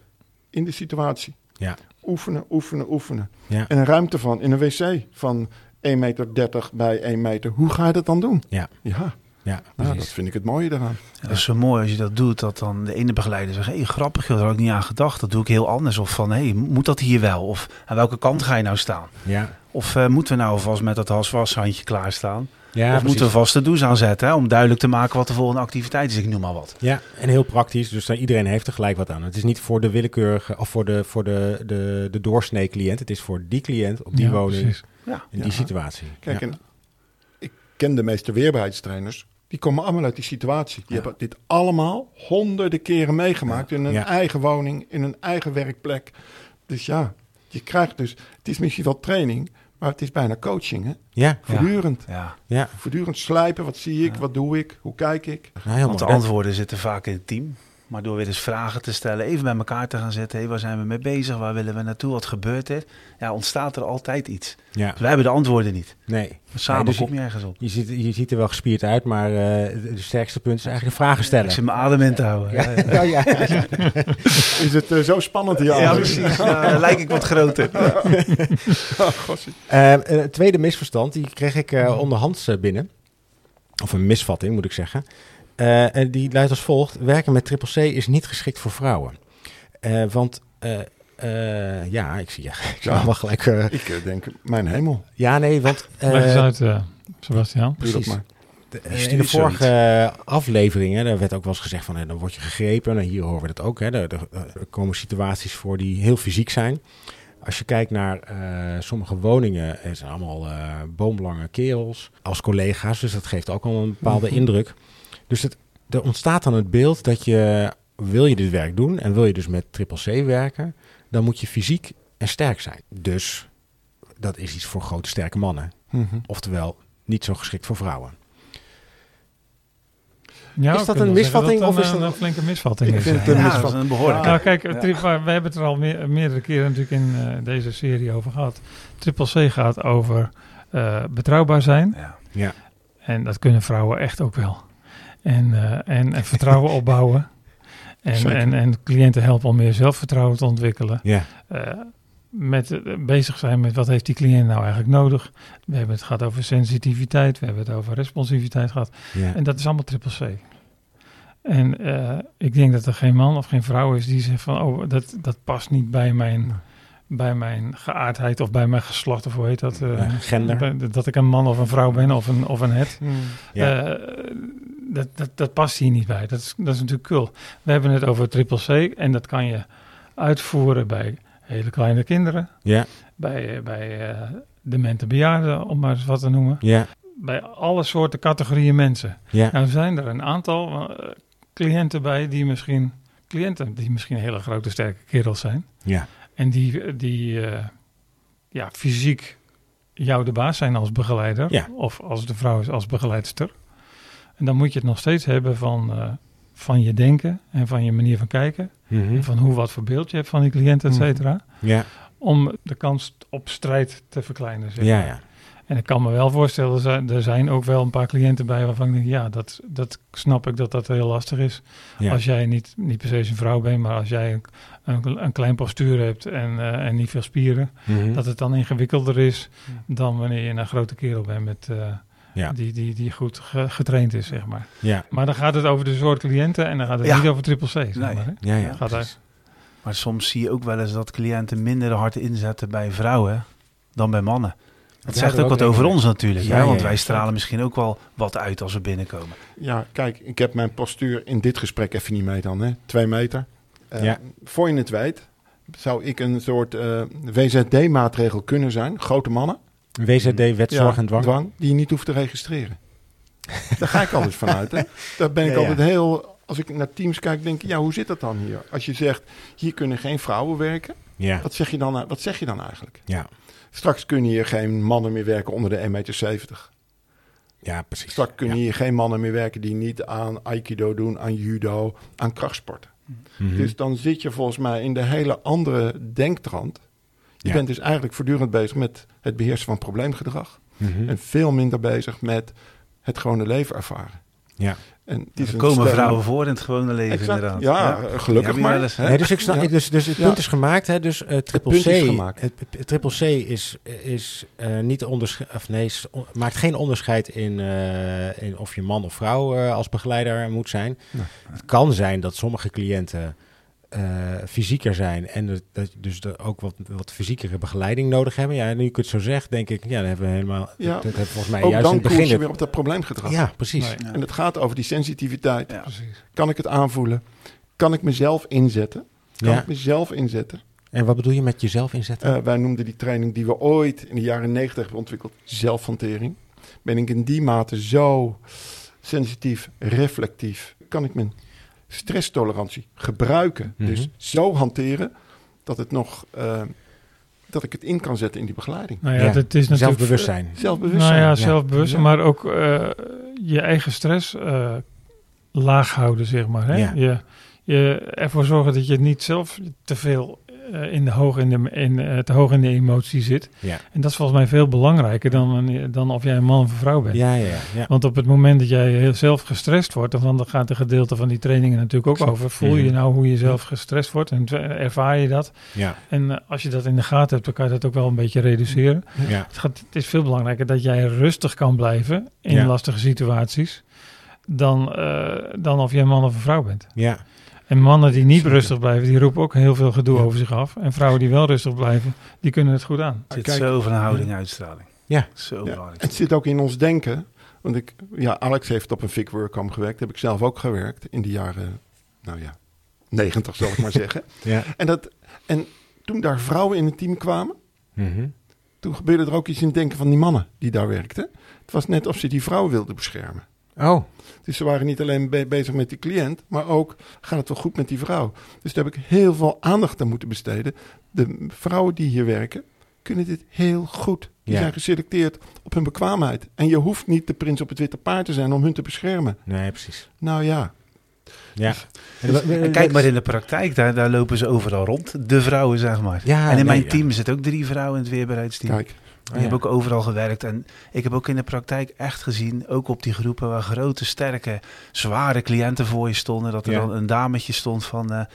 In de situatie. Ja. Oefenen, oefenen, oefenen. Ja. En een ruimte van, in een wc van 1,30 meter bij 1 meter. Hoe ga je dat dan doen? Ja. Ja, Ja, nou, dat vind ik het mooie daaraan. Ja, dat is zo mooi als je dat doet, dat dan de ene begeleider zegt, hé, hey, grappig, daar had ik niet aan gedacht. Dat doe ik heel anders. Of van, hé, hey, moet dat hier wel? Of aan welke kant ga je nou staan? Ja. Of eh, moeten we nou alvast met dat haswashandje klaarstaan? Ja, of precies. moeten we vast de douche aanzetten, hè, om duidelijk te maken wat de volgende activiteit is? Ik noem maar wat. Ja, en heel praktisch. Dus daar, iedereen heeft er gelijk wat aan. Het is niet voor de willekeurige of voor de, voor de, de, de doorsnee cliënt. Het is voor die cliënt op die Ja, woning precies. Ja. in die Ja. situatie. Kijk, ja. en ik ken de meeste weerbaarheidstrainers. Die komen allemaal uit die situatie. Die Ja. hebben dit allemaal honderden keren meegemaakt. In een Ja. eigen woning, in een eigen werkplek. Dus ja, je krijgt dus... Het is misschien wel training, Maar het is bijna coaching, hè? Ja, Voortdurend. Ja, ja. Voortdurend slijpen. Wat zie ik? Wat doe ik? Hoe kijk ik? Nou, want de antwoorden zitten vaak in het team. Maar door weer eens vragen te stellen, even bij elkaar te gaan zitten. Hé, waar zijn we mee bezig? Waar willen we naartoe? Wat gebeurt er? Ja, ontstaat er altijd iets. Ja, Dus wij hebben de antwoorden niet. nee. Maar samen Nee, dus kom je ergens op. Je ziet, je ziet er wel gespierd uit, maar eh de sterkste punt is eigenlijk vragen Ik stellen. zit mijn adem in te houden. Ja, ja. Ja, ja. Is het eh, zo spannend hier? Ja, precies. Ja, dan lijk ik wat groter. Oh. Eh, een tweede misverstand, die kreeg ik eh, onderhands eh, binnen. Of een misvatting, moet ik zeggen. Eh, en die luidt als volgt. Werken met triple C is niet geschikt voor vrouwen. Eh, want, eh, eh, ja, ik zie, ja, ik Ja. wel gelijk... eh, Ik denk, mijn hemel. ja, nee, want... eh, Leg eens uit, eh, Sebastian. Doe dat precies. maar. de- Je stuurt in de vorige afleveringen, daar werd ook wel eens gezegd van, dan word je gegrepen. Nou, hier horen we dat ook. Hè. Er, komen situaties voor die heel fysiek zijn. Als je kijkt naar eh, sommige woningen, het zijn allemaal eh, boomlange kerels als collega's. Dus dat geeft ook al een bepaalde Mhm. indruk. Dus het, er ontstaat dan het beeld dat je, wil je dit werk doen en wil je dus met triple C werken, dan moet je fysiek en sterk zijn. Dus dat is iets voor grote sterke mannen. Mhm. Oftewel, niet zo geschikt voor vrouwen. Ja, Is dat een misvatting dat of is dat- een flinke misvatting? Ik is, vind het een Ja, misvatting. een behoorlijke. Nou, kijk, Ja. tri- we hebben het er al meer- meerdere keren natuurlijk in eh, deze serie over gehad. Triple C gaat over eh, betrouwbaar zijn. Ja. En dat kunnen vrouwen echt ook wel. En, eh, en, en vertrouwen opbouwen. En, en, en cliënten helpen om meer zelfvertrouwen te ontwikkelen. Ja, Eh, met eh, bezig zijn met wat heeft die cliënt nou eigenlijk nodig. We hebben het gehad over sensitiviteit. We hebben het over responsiviteit gehad. ja. En dat is allemaal triple C. En eh, ik denk dat er geen man of geen vrouw is die zegt van... oh, dat, dat past niet bij mijn, bij mijn geaardheid of bij mijn geslacht... of hoe heet dat? eh, gender. Dat ik een man of een vrouw ben of een, of een het. Ja. Dat, dat, dat past hier niet bij. Dat is, dat is natuurlijk cool. We hebben het over triple C en dat kan je uitvoeren bij hele kleine kinderen... ja, bij, eh, bij demente bejaarden, om maar eens wat te noemen. ja, Bij alle soorten categorieën mensen. ja, Nou zijn er een aantal eh, cliënten bij die misschien cliënten die misschien hele grote sterke kerels zijn ja, en die, die ja, fysiek jou de baas zijn als begeleider Ja. of als de vrouw is als begeleidster. En dan moet je het nog steeds hebben van, eh, van je denken en van je manier van kijken Mhm. en van hoe wat voor beeld je hebt van die cliënt, et Mhm. cetera, ja, om de kans op strijd te verkleinen. Zeg ja, maar. ja, En ik kan me wel voorstellen, er zijn, er zijn ook wel een paar cliënten bij waarvan ik denk, ja, dat, dat snap ik dat dat heel lastig is. ja. Als jij niet, niet per se een vrouw bent, maar als jij een, een, een klein postuur hebt en, eh, en niet veel spieren, Mhm. dat het dan ingewikkelder is dan wanneer je een grote kerel bent met, eh, ja, die, die, die goed ge- getraind is, zeg maar. ja, Maar dan gaat het over de soort cliënten en dan gaat het Ja. niet over triple C, zeg Nee. maar. Hè? ja, ja, Gaat. Maar soms zie je ook wel eens dat cliënten minder hard inzetten bij vrouwen dan bij mannen. Dat Ja, zegt ook wat over ons natuurlijk. Ja, Want wij stralen misschien ook wel wat uit als we binnenkomen. Ja, kijk, ik heb mijn postuur in dit gesprek even niet mee dan, hè. Twee meter. Eh, Ja. Voor je het weet, zou ik een soort eh, WZD-maatregel kunnen zijn. Grote mannen. WZD, wet, Ja, en dwang. Die je niet hoeft te registreren. Daar ga ik altijd vanuit, hè. Daar ben ik Ja, altijd heel... Als ik naar teams kijk, denk ik, ja, hoe zit dat dan hier? Als je zegt, hier kunnen geen vrouwen werken. Ja, Wat zeg je dan, wat zeg je dan eigenlijk? ja, Straks kunnen hier geen mannen meer werken onder de 1,70 meter. ja, precies. Straks kunnen Ja. hier geen mannen meer werken die niet aan aikido doen, aan judo, aan krachtsporten. Mhm. Dus dan zit je volgens mij in de hele andere denktrand. Je Ja. bent dus eigenlijk voortdurend bezig met het beheersen van probleemgedrag. Mhm. En veel minder bezig met het gewone leven ervaren. Ja. En is Er komen vrouwen voor in het gewone leven Exact. inderdaad. Ja, Die gelukkig maar. wel eens, hè? Nee, dus, ik snap, Ja. dus, dus het Ja. punt is gemaakt, hè? Dus eh triple punt C, is gemaakt. Het, het- triple C is, is eh, niet onderscheid, of nee, is on- maakt geen onderscheid in, eh, in of je man of vrouw eh, als begeleider moet zijn. Nee. Het kan zijn dat sommige cliënten eh, fysieker zijn en dat, dat dus er ook wat, wat fysiekere begeleiding nodig hebben. Ja, nu ik het zo zeg, denk ik, ja, dan hebben we helemaal, Ja. dat, dat hebben we volgens mij Ook juist in dan het koers je begin. weer op dat probleemgedrag. Ja, precies. Nee. Ja. En het gaat over die sensitiviteit. Ja. Precies. Kan ik het aanvoelen? Kan ik mezelf inzetten? Kan Ja. ik mezelf inzetten? En wat bedoel je met jezelf inzetten? Eh, wij noemden die training die we ooit in de jaren negentig hebben ontwikkeld zelfhantering. Ben ik in die mate zo sensitief, reflectief? Kan ik mijn stresstolerantie gebruiken? Mhm. Dus zo hanteren dat het nog eh, dat ik het in kan zetten in die begeleiding. Nou ja, Ja, dat is natuurlijk... Zelfbewustzijn. Zelfbewustzijn. Nou ja, zelfbewustzijn, Ja. maar ook eh, je eigen stress eh, laag houden, zeg maar. Hè? Ja. Je, je ervoor zorgen dat je niet zelf te veel eh, in de hoog in de, in, eh, te hoog in de emotie zit. Ja. En dat is volgens mij veel belangrijker dan, dan of jij een man of een vrouw bent. Ja, ja, ja. Want op het moment dat jij heel zelf gestrest wordt, dan dan gaat een gedeelte van die trainingen natuurlijk ook over. Voel je Mhm. nou hoe je zelf gestrest wordt en ervaar je dat? ja. En eh, als je dat in de gaten hebt, dan kan je dat ook wel een beetje reduceren. ja. Het, gaat, het is veel belangrijker dat jij rustig kan blijven in Ja. lastige situaties. Dan, dan of je een man of een vrouw bent. ja. En mannen die niet Zeker. rustig blijven, die roepen ook heel veel gedoe Ja. over zich af. En vrouwen die wel rustig blijven, die kunnen het goed aan. Het zit zo van een houding uitstraling. Ja. Zo Ja. Het zit ook in ons denken. Want ik, ja, Alex heeft op een FIC WordCamp gewerkt. Heb ik zelf ook gewerkt in de jaren, nou ja, 90 zal ik maar zeggen. ja. En, dat, en toen daar vrouwen in het team kwamen, Mhm. toen gebeurde er ook iets in het denken van die mannen die daar werkten. Het was net of ze die vrouwen wilden beschermen. Oh, Dus ze waren niet alleen be- bezig met die cliënt, maar ook gaat het wel goed met die vrouw. Dus daar heb ik heel veel aandacht aan moeten besteden. De vrouwen die hier werken, kunnen dit heel goed. Die Ja. zijn geselecteerd op hun bekwaamheid. En je hoeft niet de prins op het witte paard te zijn om hun te beschermen. nee, precies. Nou ja, Ja. En kijk maar in de praktijk, daar, daar lopen ze overal rond. De vrouwen, zeg maar. Ja, en in nee, mijn ja. team zitten ook drie vrouwen in het weerbaarheidsteam. kijk. Die hebben ook overal gewerkt. En ik heb ook in de praktijk echt gezien, ook op die groepen waar grote, sterke, zware cliënten voor je stonden, dat er Ja. dan een dametje stond van eh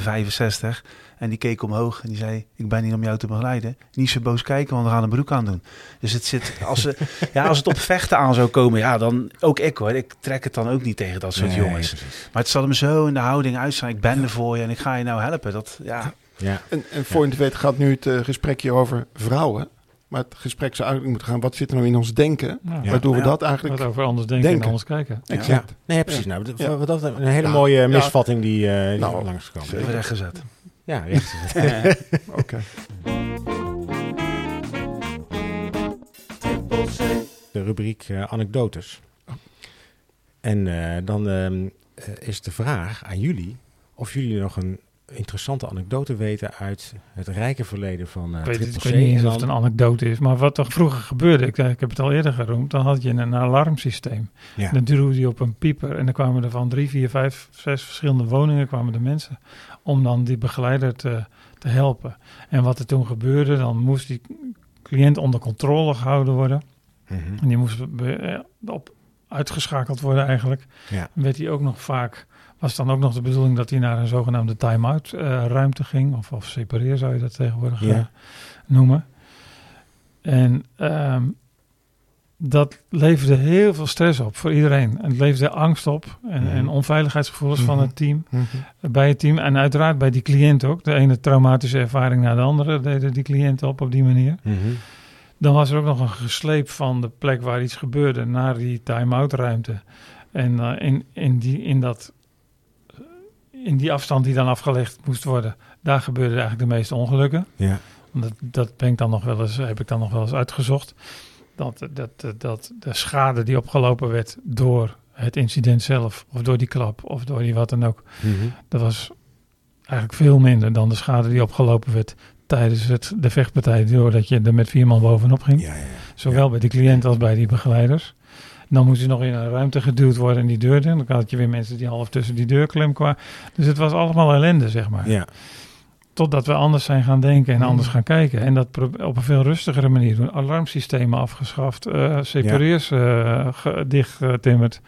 1,65 en die keek omhoog en die zei, ik ben hier om jou te begeleiden. Niet zo boos kijken, want we gaan een broek aan doen. Dus het zit, als, ze, ja, als het op vechten aan zou komen, ja, dan ook ik hoor. Ik trek het dan ook niet tegen dat soort Nee, jongens. precies. Maar het zal hem zo in de houding uitstaan. Ik ben er voor je en ik ga je nou helpen. Dat, ja, Ja. En, en voor je het weet gaat nu het eh, gesprek hier over vrouwen. Maar het gesprek zou eigenlijk moeten gaan, wat zit er nou in ons denken? Ja. Waardoor we Ja. dat eigenlijk... Wat over anders denken, Denken. en anders kijken. Exact. Ja. Nee, precies. Nou, wat dat een hele Ja. mooie Ja. misvatting die, eh die Nou, langs kwam. even rechtgezet. Ja, recht. Oké. de rubriek eh, anekdotes. En eh, dan ehm, eh, is de vraag aan jullie of jullie nog een interessante anekdote weten uit het rijke verleden van eh Ik weet, het, ik weet niet eens En of het een dan- anekdote is, maar wat er vroeger gebeurde, ik, ik heb het al eerder geroemd, dan had je een alarmsysteem. Ja. Dan duwde je op een pieper en dan kwamen er van drie, vier, vijf, zes verschillende woningen kwamen de mensen om dan die begeleider te, te helpen. En wat er toen gebeurde, dan moest die cliënt onder controle gehouden worden. Mhm. En die moest be- eh, op uitgeschakeld worden eigenlijk. Ja. Werd hij ook nog vaak, was dan ook nog de bedoeling dat hij naar een zogenaamde time-out eh, ruimte ging. Of, of separeer zou je dat tegenwoordig Ja. eh, noemen. En ehm, dat leverde heel veel stress op voor iedereen. En het leverde angst op en, Mhm. en onveiligheidsgevoelens van Mhm. het team. Mhm. Bij het team en uiteraard bij die cliënt ook. De ene traumatische ervaring na de andere deden die cliënten op op die manier. Mhm. Dan was er ook nog een gesleep van de plek waar iets gebeurde naar die time-out ruimte. En eh, in, in, die, in, dat, in die afstand die dan afgelegd moest worden, daar gebeurden eigenlijk de meeste ongelukken. Ja. Dat, dat ben ik dan nog wel eens, heb ik dan nog wel eens uitgezocht. Dat, dat, dat de schade die opgelopen werd door het incident zelf, of door die klap, of door die wat dan ook, Mhm. dat was eigenlijk veel minder dan de schade die opgelopen werd tijdens het, de vechtpartij, doordat je er met vier man bovenop ging. Ja, ja. Zowel bij de cliënt als bij die begeleiders. Dan moest je nog in een ruimte geduwd worden in die deur. Dan had je weer mensen die half tussen die deur klem kwamen. Dus het was allemaal ellende, zeg maar. ja. Totdat we anders zijn gaan denken en Hmm. anders gaan kijken. En dat op een veel rustigere manier doen. Alarmsystemen afgeschaft. eh separeers eh, ge- dichtgetimmerd.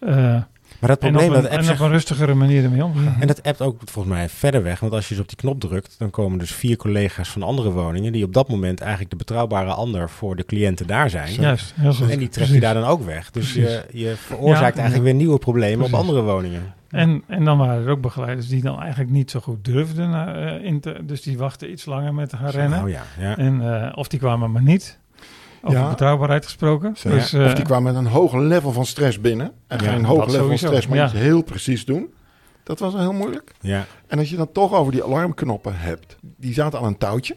eh, Maar dat en op, probleem een, dat app en zich- op een rustigere manier ermee omgaan. En dat appt ook volgens mij verder weg. Want als je dus op die knop drukt, dan komen dus vier collega's van andere woningen. die op dat moment eigenlijk de betrouwbare ander voor de cliënten daar zijn. Juist, heel zo. En die trek je daar dan ook weg. Dus je, je veroorzaakt Ja. eigenlijk weer nieuwe problemen op andere woningen. En, en dan waren er ook begeleiders die dan eigenlijk niet zo goed durfden. eh, in te, dus die wachten iets langer met gaan rennen. Oh ja, ja. En, eh, of die kwamen maar niet. Over Ja. betrouwbaarheid gesproken. Dus, of eh, die kwamen met een hoog level van stress binnen. En Ja, geen hoog level van stress, maar Ja. iets heel precies doen. Dat was wel heel moeilijk. ja. En als je dan toch over die alarmknoppen hebt. Die zaten aan een touwtje.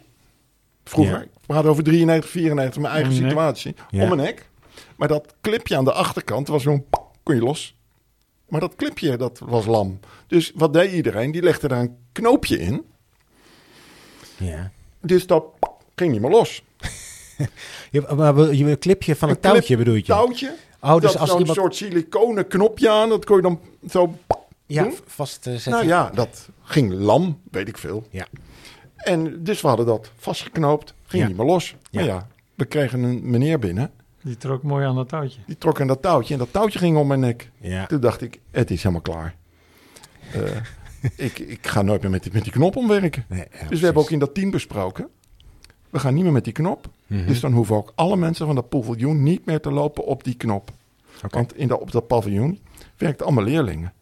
Vroeger, Ja. ik praat over 93, 94, mijn eigen Om situatie. Ja. Om mijn nek. Maar dat clipje aan de achterkant was zo'n... kon je los. Maar dat clipje, dat was lam. Dus wat deed iedereen? Die legde daar een knoopje in. ja. Dus dat ging niet meer los. Je, maar wil- je een clipje van een, Een clip- touwtje bedoel je? Touwtje, Oh, dat dus als zo'n iemand soort siliconen knopje aan, dat kon je dan zo... ja, doen? vast eh, zetten. Nou ja, dat ging lam, weet ik veel. Ja. En dus we hadden dat vastgeknoopt, ging Ja. niet meer los. Maar Ja. ja, we kregen een meneer binnen, Die trok mooi aan dat touwtje. die trok aan dat touwtje en dat touwtje ging om mijn nek. Ja. Toen dacht ik, het is helemaal klaar. Eh, ik, ik ga nooit meer met die, met die knop omwerken. Nee, ja, Dus we hebben ook in dat team besproken. We gaan niet meer met die knop. Mhm. Dus dan hoeven ook alle mensen van dat paviljoen niet meer te lopen op die knop. Want in dat, op dat paviljoen werkten allemaal leerlingen.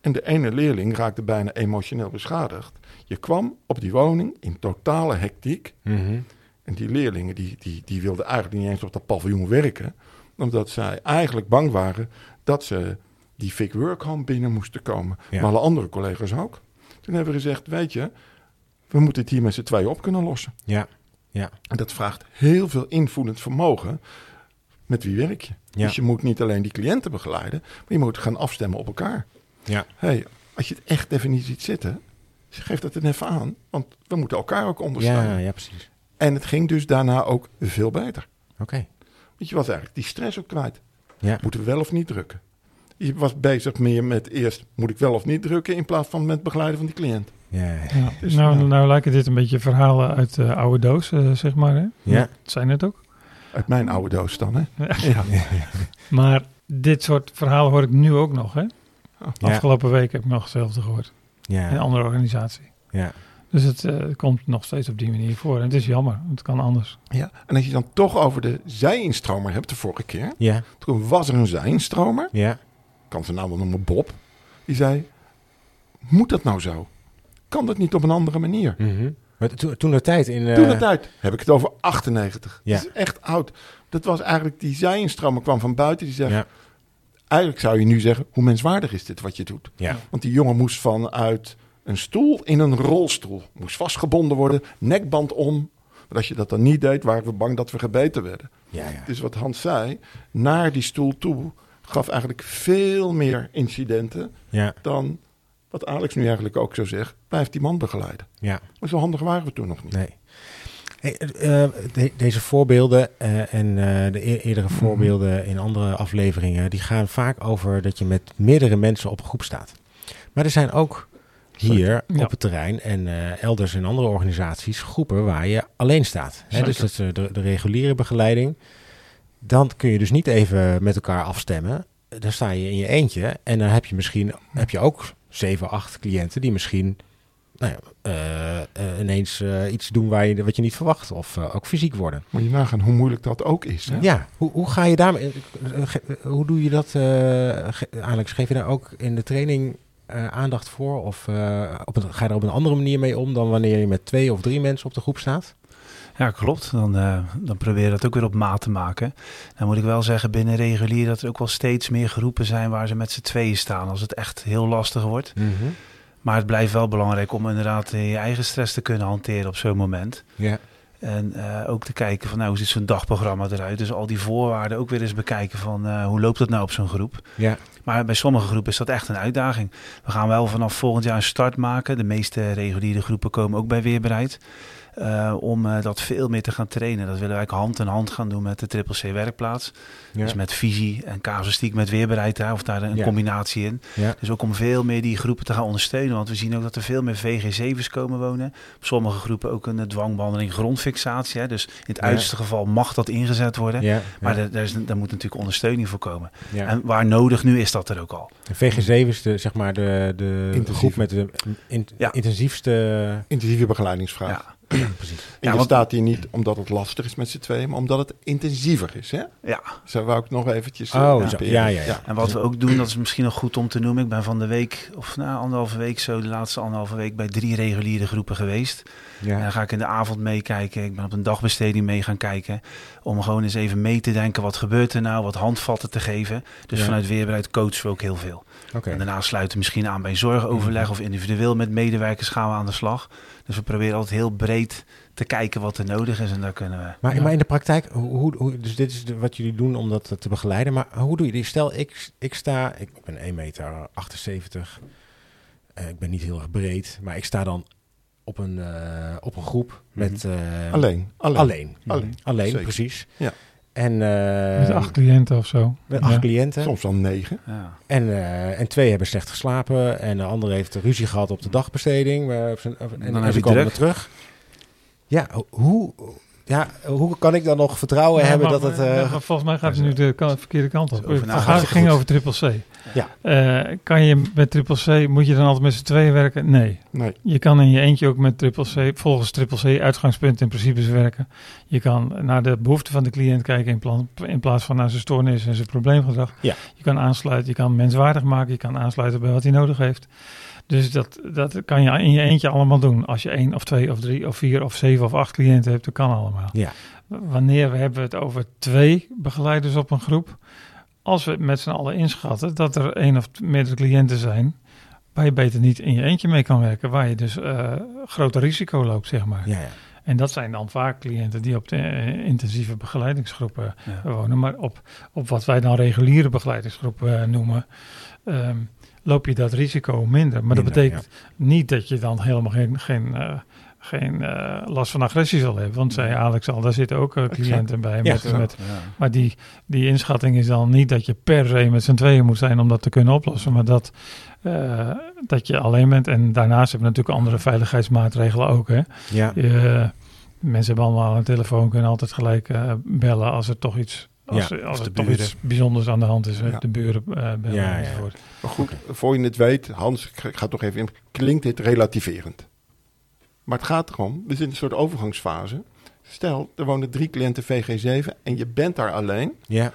En de ene leerling raakte bijna emotioneel beschadigd. Je kwam op die woning in totale hectiek. Mhm. En die leerlingen die, die, die wilden eigenlijk niet eens op dat paviljoen werken. Omdat zij eigenlijk bang waren dat ze die fake work home binnen moesten komen. Ja. Maar alle andere collega's ook. Toen hebben we gezegd, weet je, we moeten het hier met z'n tweeën op kunnen lossen. Ja. Ja. En dat vraagt heel veel invoelend vermogen. Met wie werk je? Ja. Dus je moet niet alleen die cliënten begeleiden, maar je moet gaan afstemmen op elkaar. Ja. hey, als je het echt even niet ziet zitten, geef dat dan even aan. Want we moeten elkaar ook ondersteunen. Ja, ja, precies. En het ging dus daarna ook veel beter. Oké. Want je was eigenlijk die stress ook kwijt. Ja. Moeten we wel of niet drukken? Je was bezig meer met eerst, moet ik wel of niet drukken, in plaats van met begeleiden van die cliënt. Ja. Ja. Ja. Dus, nou, ja. nou lijken dit een beetje verhalen uit de oude doos, eh, zeg maar. Hè? Ja. Dat zijn het ook. Uit mijn oude doos dan, hè? Ja. Ja. Maar dit soort verhalen hoor ik nu ook nog. Hè? Ja. Afgelopen week heb ik nog hetzelfde gehoord. In een Ja. andere organisatie. Ja. Dus het eh, komt nog steeds op die manier voor. En het is jammer. Het kan anders. ja. En als je dan toch over de zijinstromer hebt, de vorige keer. Ja. Toen was er een zijinstromer, Ja. ik kan zijn naam wel noemen, Bob. Die zei, moet dat nou zo? Kan dat niet op een andere manier? Maar toen, toen de tijd in... eh, Toen de tijd heb ik het over 98. Ja. Dat is echt oud. Dat was eigenlijk, die zijinstromer kwam van buiten. Die zegt, Ja. eigenlijk zou je nu zeggen, hoe menswaardig is dit wat je doet? Ja. Want die jongen moest vanuit een stoel in een rolstoel. Moest vastgebonden worden, nekband om. Maar als je dat dan niet deed, waren we bang dat we gebeten werden. Ja. Ja. Dus wat Hans zei, naar die stoel toe gaf eigenlijk veel meer incidenten Ja. dan wat Alex nu eigenlijk ook zo zegt. Blijf die man begeleiden. Ja. Maar zo handig waren we toen nog niet. Nee. Hey, eh, eh, de- deze voorbeelden eh, en de e- eerdere voorbeelden in andere afleveringen, die gaan vaak over dat je met meerdere mensen op een groep staat. Maar er zijn ook hier Ja. op het terrein en elders in andere organisaties groepen waar je alleen staat. Hè, dus dat is de, de reguliere begeleiding. Dan kun je dus niet even met elkaar afstemmen. Dan sta je in je eentje en dan heb je misschien heb je ook zeven, acht cliënten die misschien nou ja, eh, eh, ineens eh, iets doen waar je, wat je niet verwacht. Of ook fysiek worden. Moet je nagaan hoe moeilijk dat ook is. Hè? Ja, hoe, hoe ga je daarmee... hoe doe je dat, Alex? Geef je daar ook in de training aandacht voor? Of op een, ga je er op een andere manier mee om dan wanneer je met twee of drie mensen op de groep staat? Ja, klopt. Dan, eh, dan probeer je dat ook weer op maat te maken. Dan moet ik wel zeggen binnen regulier dat er ook wel steeds meer groepen zijn waar ze met z'n tweeën staan. Als het echt heel lastig wordt. Maar het blijft wel belangrijk om inderdaad eh, je eigen stress te kunnen hanteren op zo'n moment. Ja. En eh, ook te kijken van nou, hoe ziet zo'n dagprogramma eruit. Dus al die voorwaarden ook weer eens bekijken van hoe loopt dat nou op zo'n groep. Ja. Maar bij sommige groepen is dat echt een uitdaging. We gaan wel vanaf volgend jaar een start maken. De meeste reguliere groepen komen ook bij Weerbereid. Eh, om eh, dat veel meer te gaan trainen. Dat willen wij ook hand in hand gaan doen met de Triple C werkplaats. Ja. Dus met visie en casuïstiek met weerbereid, hè, of daar een Ja. combinatie in. Ja. Dus ook om veel meer die groepen te gaan ondersteunen. Want we zien ook dat er veel meer VG7's komen wonen. Op sommige groepen ook een eh, dwangbehandeling grondfixatie. Hè. Dus in het Ja. uiterste geval mag dat ingezet worden. Ja. Maar ja. daar, daar, is, daar moet natuurlijk ondersteuning voor komen. ja. En waar nodig nu is dat er ook al. En VG7 is de, zeg maar de, de groep met de in- Ja. intensiefste... Intensieve begeleidingsvraag. Ja, Precies. En Ja, want- staat hier niet omdat het lastig is met z'n tweeën, maar omdat het intensiever is. Hè? ja. Zo wou ik nog eventjes... Oh, eh, typeren. Ja, ja, ja. En wat we ook doen, dat is misschien nog goed om te noemen. Ik ben van de week, of na anderhalve week zo, de laatste anderhalve week bij drie reguliere groepen geweest. En Ja. dan ga ik in de avond meekijken. Ik ben op een dagbesteding mee gaan kijken. Om gewoon eens even mee te denken. Wat gebeurt er nou? Wat handvatten te geven. Dus Ja. vanuit Weerbereid coachen we ook heel veel. Oké. En daarna sluiten we misschien aan bij zorgoverleg. Of individueel met medewerkers gaan we aan de slag. Dus we proberen altijd heel breed te kijken wat er nodig is. En daar kunnen we... Maar, Ja. maar in de praktijk, hoe, hoe, dus dit is de- wat jullie doen om dat te begeleiden. Maar hoe doe je dit? Stel, ik, ik sta, ik ben 1,78 meter. eh, ik ben niet heel erg breed, maar ik sta dan op een, eh, op een groep met... eh, Alleen. Alleen. Alleen. Alleen. Alleen, Zeker. precies. Ja. En, eh, Met acht cliënten of zo. met Ja. acht cliënten. Soms wel negen. Ja. En, eh, en twee hebben slecht geslapen. En de andere heeft ruzie gehad op de dagbesteding. op zijn- en, Dan en heb ze je komen weer terug. Ja, hoe, ja, hoe kan ik dan nog vertrouwen Ja, hebben maar- dat het... eh, ja, volgens mij gaat het nu de kan- verkeerde kant op. Het ging Goed. over triple C. Ja. Eh, kan je met triple C, moet je dan altijd met z'n tweeën werken? Nee. Nee. Je kan in je eentje ook met triple C, volgens triple C uitgangspunt in principes werken. Je kan naar de behoeften van de cliënt kijken in, plan, in plaats van naar zijn stoornis en zijn probleemgedrag. Ja. Je kan aansluiten, je kan menswaardig maken, je kan aansluiten bij wat hij nodig heeft. Dus dat, dat kan je in je eentje allemaal doen. Als je één of twee of drie of vier of zeven of acht cliënten hebt, dat kan allemaal. Ja. Wanneer we hebben het over twee begeleiders op een groep. Als we met z'n allen inschatten dat er één of meerdere cliënten zijn waar je beter niet in je eentje mee kan werken, waar je dus eh groter risico loopt, zeg maar. ja, ja. En dat zijn dan vaak cliënten die op de eh, intensieve begeleidingsgroepen Ja. wonen. Maar op, op wat wij dan reguliere begeleidingsgroepen eh, noemen, ehm, loop je dat risico minder. Maar dat betekent niet dat je dan helemaal geen, geen, eh, geen eh, last van agressie zal hebben. Want zei Alex al, daar zitten ook eh, cliënten bij. Met, met, Ja. maar die, die inschatting is dan niet dat je per se met z'n tweeën moet zijn om dat te kunnen oplossen. Maar dat, dat je alleen bent. En daarnaast hebben we natuurlijk andere veiligheidsmaatregelen ook. Hè. ja. Mensen hebben allemaal een telefoon, kunnen altijd gelijk bellen als er toch iets, als, Ja, er- als of er de toch buren. iets bijzonders aan de hand is. met Ja. De buren eh, bellen Ja. Maar goed, voor je het weet, Hans, ik ga- ik ga toch even in, klinkt dit relativerend. Maar het gaat erom, we zitten in een soort overgangsfase. Stel, er wonen drie cliënten VG7 en je bent daar alleen. ja.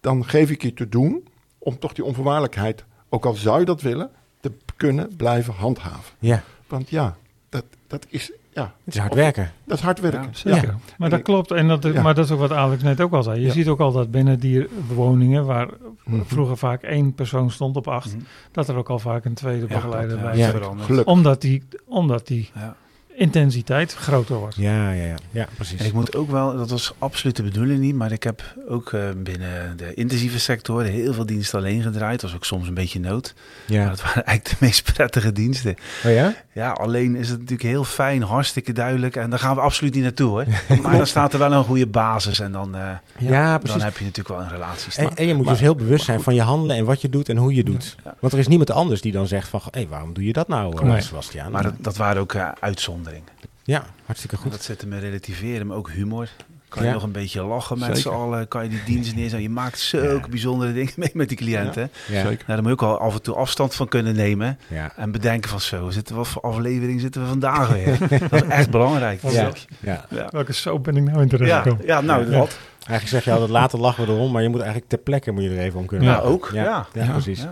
Dan geef ik je te doen om toch die onvoorwaardelijkheid, ook al zou je dat willen, te kunnen blijven handhaven. ja. Want ja, dat, dat is, ja, Het is hard werken. dat is hard werken. Ja, Zeker. Ja. Maar dat klopt. En dat, Ja. Maar dat is ook wat Alex net ook al zei. Je Ja. ziet ook al dat binnen die woningen, waar Mhm. vroeger vaak één persoon stond op acht, Mhm. dat er ook al vaak een tweede Ja, begeleider dat, bij zit. Gelukkig. Omdat die, omdat die Ja. Intensiteit groter wordt. Ja, ja, ja. Ja, precies. En ik moet ook wel, dat was absoluut de bedoeling niet, maar ik heb ook eh, binnen de intensieve sector heel veel diensten alleen gedraaid. Dat was ook soms een beetje nood. Maar Ja. dat waren eigenlijk de meest prettige diensten. Oh ja? Ja, alleen is het natuurlijk heel fijn, hartstikke duidelijk. En daar gaan we absoluut niet naartoe hoor. Maar dan staat er wel een goede basis en dan, eh, Ja, dan precies. heb je natuurlijk wel een relatie. En, staan. en je moet Maar- dus heel bewust zijn van je handelen en wat je doet en hoe je doet. Ja. Want er is niemand anders die dan zegt van... Hé, hey, waarom doe je dat nou, eh, Nee. Sebastian? Maar dat, dat waren ook eh, uitzonderingen. Ja, hartstikke En goed. Dat zette me relativeren, maar ook humor. Kan je Ja. nog een beetje lachen met z'n allen? Kan je die dienst neerzetten? Je maakt zulke bijzondere dingen mee met die cliënten. Ja, Zeker. Nou, daar moet je ook al af en toe afstand van kunnen nemen. ja. En bedenken van zo, zitten, wat voor aflevering zitten we vandaag weer? dat is echt belangrijk. Ja, ja. Ja. Welke soap ben ik nou in terecht Ja, gekomen? ja, nou, Ja. dat. Eigenlijk zeg je altijd later lachen we erom, maar je moet eigenlijk ter plekke moet je er even om kunnen Ja, lachen. ook, ja. ja, Ja. precies.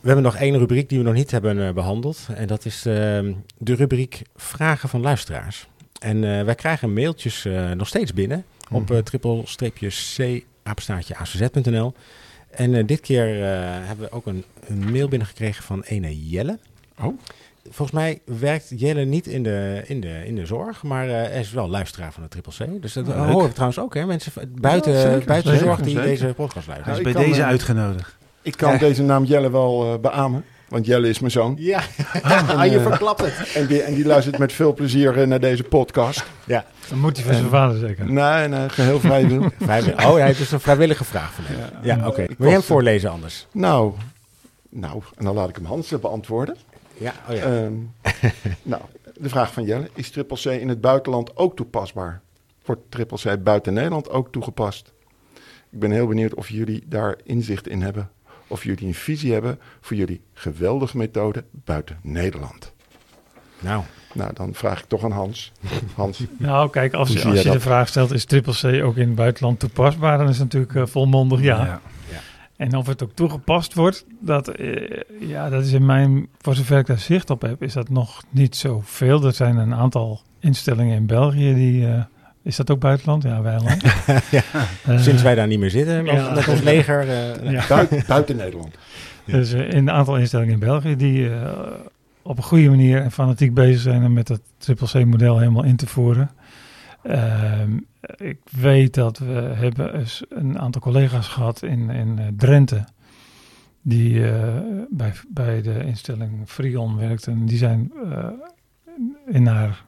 We hebben nog één rubriek die we nog niet hebben eh, behandeld. En dat is ehm, de rubriek Vragen van luisteraars. En eh, wij krijgen mailtjes eh, nog steeds binnen op uh, triple-c apenstaartje acz.nl. En uh, dit keer uh, hebben we ook een, een, mail binnengekregen van ene Jelle. Oh. Volgens mij werkt Jelle niet in de, in de, in de zorg, maar uh, hij is wel luisteraar van de Triple C. Dus dat Leuk. horen we trouwens ook, hè? Mensen buiten, Ja, zeker, buiten de zeker, zorg die zeker. deze podcast luisteren. Hij is bij kan, deze uitgenodigd. Ik kan Ja. deze naam Jelle wel eh, beamen, want Jelle is mijn zoon. Ja, En, je eh, verklapt het. En die, en die luistert met veel plezier eh, naar deze podcast. Ja, Dan moet hij van zijn vader zeker. Nee, nee, geheel vrij doen. vrijwillig. Oh, hij heeft dus een vrijwillige vraag van hem. Ja, Ja. oké. Ik Wil je hem voorlezen anders? Nou, nou, en dan laat ik hem Hans beantwoorden. Ja, oh ja. Ehm, nou, de vraag van Jelle. Is triple C in het buitenland ook toepasbaar? Wordt triple C buiten Nederland ook toegepast? Ik ben heel benieuwd of jullie daar inzicht in hebben. Of jullie een visie hebben voor jullie geweldige methode buiten Nederland. Nou, Nou, dan vraag ik toch aan Hans. Hans, Nou, kijk, als, je, als de vraag stelt, is triple C ook in het buitenland toepasbaar? Dan is het natuurlijk eh, volmondig ja. Ja. En of het ook toegepast wordt, dat, eh, ja, dat is in mijn, voor zover ik daar zicht op heb, is dat nog niet zoveel. Er zijn een aantal instellingen in België die, eh, is dat ook buitenland? Ja, weiland. Ja. Eh, sinds wij daar niet meer zitten met, ja. met ons leger. eh, Ja. buiten, buiten Nederland. Dus in een aantal instellingen in België die eh, op een goede manier en fanatiek bezig zijn om met dat triple C-model helemaal in te voeren. Ehm, ik weet dat we hebben eens een aantal collega's gehad in, in Drenthe. die eh, bij, bij de instelling Frion werkte. En die zijn eh, in naar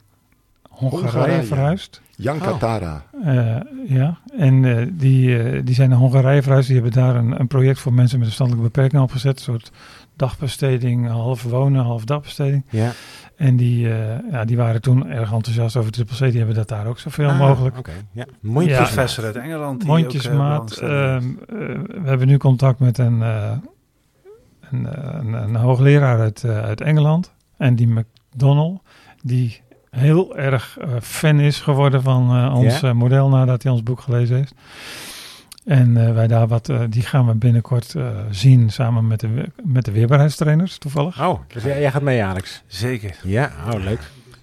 Hongarije, Hongarije. verhuisd. Jan Oh. Katara. Eh, ja, en eh, die, eh, die zijn naar Hongarije verhuisd. Die hebben daar een, een project voor mensen met een verstandelijke beperking opgezet. Een soort dagbesteding, half wonen, half dagbesteding. Ja. En die, eh, ja, die waren toen erg enthousiast over Triple C. Die hebben dat daar ook zoveel Ah, mogelijk. Oké, ja. Mondjes. Ja. Professor uit Engeland. die ook, Mondjesmaat. ehm, eh, we hebben nu contact met een, eh, een, een, een hoogleraar uit, uit Engeland. En die McDonnell, die heel erg eh, fan is geworden van eh, ons Ja? eh, model nadat hij ons boek gelezen heeft. En eh, wij daar wat, die gaan we binnenkort eh, zien samen met de, met de weerbaarheidstrainers toevallig. Oh, dus jij, jij gaat mee, Alex? Zeker. Ja, oh, leuk.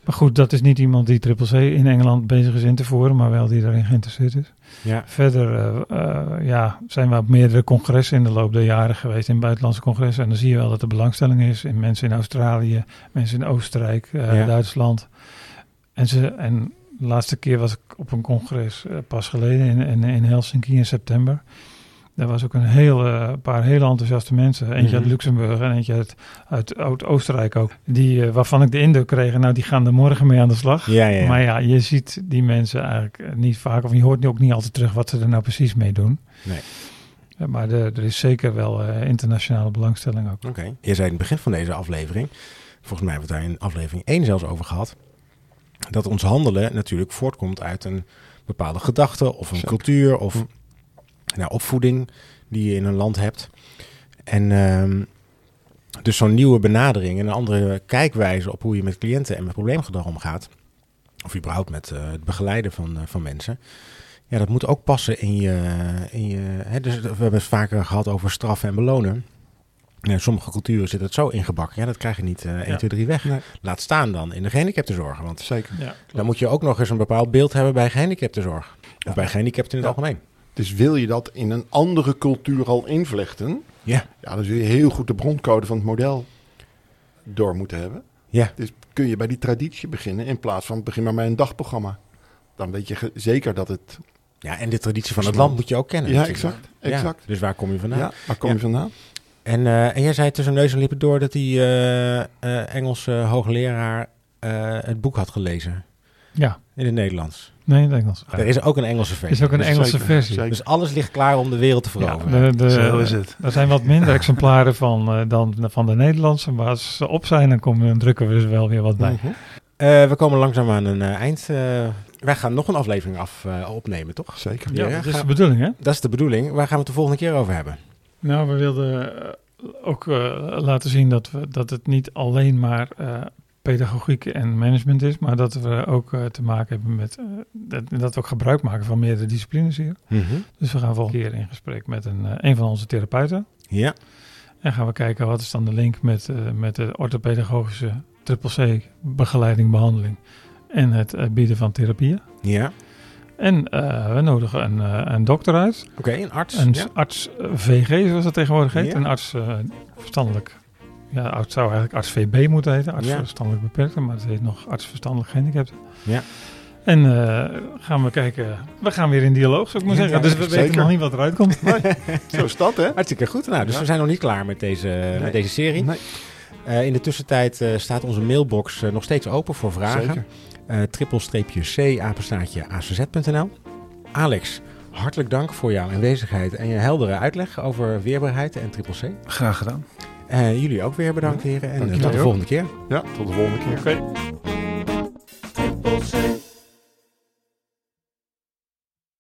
Maar goed, dat is niet iemand die Triple C in Engeland bezig is in te voeren, maar wel die daarin geïnteresseerd is. Ja. Verder eh, eh, ja, zijn we op meerdere congressen in de loop der jaren geweest, in buitenlandse congressen. En dan zie je wel dat er belangstelling is in mensen in Australië, mensen in Oostenrijk, eh, Ja. Duitsland. En, ze, en de laatste keer was ik op een congres pas geleden in, in, in Helsinki in september. Daar was ook een heel, eh, paar hele enthousiaste mensen. Eentje uit Mhm. Luxemburg en eentje uit, uit Oud-Oostenrijk ook. Die, eh, waarvan ik de indruk kreeg, nou die gaan er morgen mee aan de slag. Ja, ja, ja. Maar ja, je ziet die mensen eigenlijk eh, niet vaak, of je hoort nu ook niet altijd terug wat ze er nou precies mee doen. Nee. Maar er, er is zeker wel eh, internationale belangstelling ook. Oké. Je zei in het begin van deze aflevering, volgens mij hebben we het daar in aflevering 1 zelfs over gehad, dat ons handelen natuurlijk voortkomt uit een bepaalde gedachte of een Zeker. cultuur of Nou, opvoeding die je in een land hebt. En ehm, dus zo'n nieuwe benadering en een andere kijkwijze op hoe je met cliënten en met probleemgedrag omgaat, of überhaupt met eh, het begeleiden van, eh, van mensen. Ja, dat moet ook passen in je. In je hè, dus we hebben het vaker gehad over straffen en belonen. In sommige culturen zit het zo ingebakken. Ja, dat krijg je niet eh 1, Ja. 2, 3 weg. Nee. Laat staan dan in de gehandicaptenzorg. Want Zeker. Ja, dan moet je ook nog eens een bepaald beeld hebben bij gehandicaptenzorg. Of Ja. bij gehandicapten in het Ja. algemeen. Dus wil je dat in een andere cultuur al invlechten, Ja. ja, dan zul je heel goed de broncode van het model door moeten hebben. Ja. Dus kun je bij die traditie beginnen in plaats van begin maar met een dagprogramma. Dan weet je zeker dat het. Ja, en de traditie van het land moet je ook kennen. Ja, natuurlijk. exact. Ja, exact. dus waar kom je vandaan? Ja, waar kom Ja. je vandaan? En, eh, en jij zei tussen neus en lippen door dat die eh, eh, Engelse hoogleraar eh, het boek had gelezen. ja. In het Nederlands. Nee, in het Engels. Er is ook een Engelse Er versie. is ook een Dus- Engelse zeker, versie. zeker. Dus alles ligt klaar om de wereld te Ja, veroveren. de, de, Zo is het. Er zijn wat minder exemplaren van, eh, dan van de Nederlandse. Maar als ze op zijn, dan, komen, dan drukken we er wel weer wat bij. Mhm. Eh, we komen langzaam aan een eh, eind. Eh, wij gaan nog een aflevering af, eh, opnemen, toch? Zeker. Ja, Ja, dat is de bedoeling, hè? Dat is de bedoeling. Waar gaan we het de volgende keer over hebben? Nou, we wilden ook eh, laten zien dat, we, dat het niet alleen maar eh, pedagogiek en management is, maar dat we ook eh, te maken hebben met eh, dat, dat we ook gebruik maken van meerdere disciplines hier. Dus we gaan volgende keer in gesprek met een, eh, een van onze therapeuten. Ja, En gaan we kijken wat is dan de link met, met de orthopedagogische triple C begeleiding, behandeling en het bieden van therapieën. ja. En we nodigen een, eh, een dokter uit, Oké, een arts. een ja. arts VG zoals dat tegenwoordig heet. Ja. Een arts verstandelijk, ja, het zou eigenlijk arts VB moeten heten, arts Ja. verstandelijk beperkte, maar het heet nog arts verstandelijk gehandicapten. Ja. En eh, gaan we kijken, we gaan weer in dialoog zou ik maar Ja, zeggen. ja, dus we zeker. weten nog niet wat eruit komt. Zo is dat, hè? Hartstikke goed. Nou, dus Ja. we zijn nog niet klaar met deze, met deze serie. Nee, Eh, in de tussentijd eh, staat onze mailbox nog steeds open voor vragen. zeker. Eh triple-c apenstaartje acz.nl. Alex, hartelijk dank voor jouw aanwezigheid en je heldere uitleg over weerbaarheid en triple C. Graag gedaan. Eh, jullie ook weer bedankt heren en eh, tot de volgende keer. Ja, tot de volgende keer. Oké.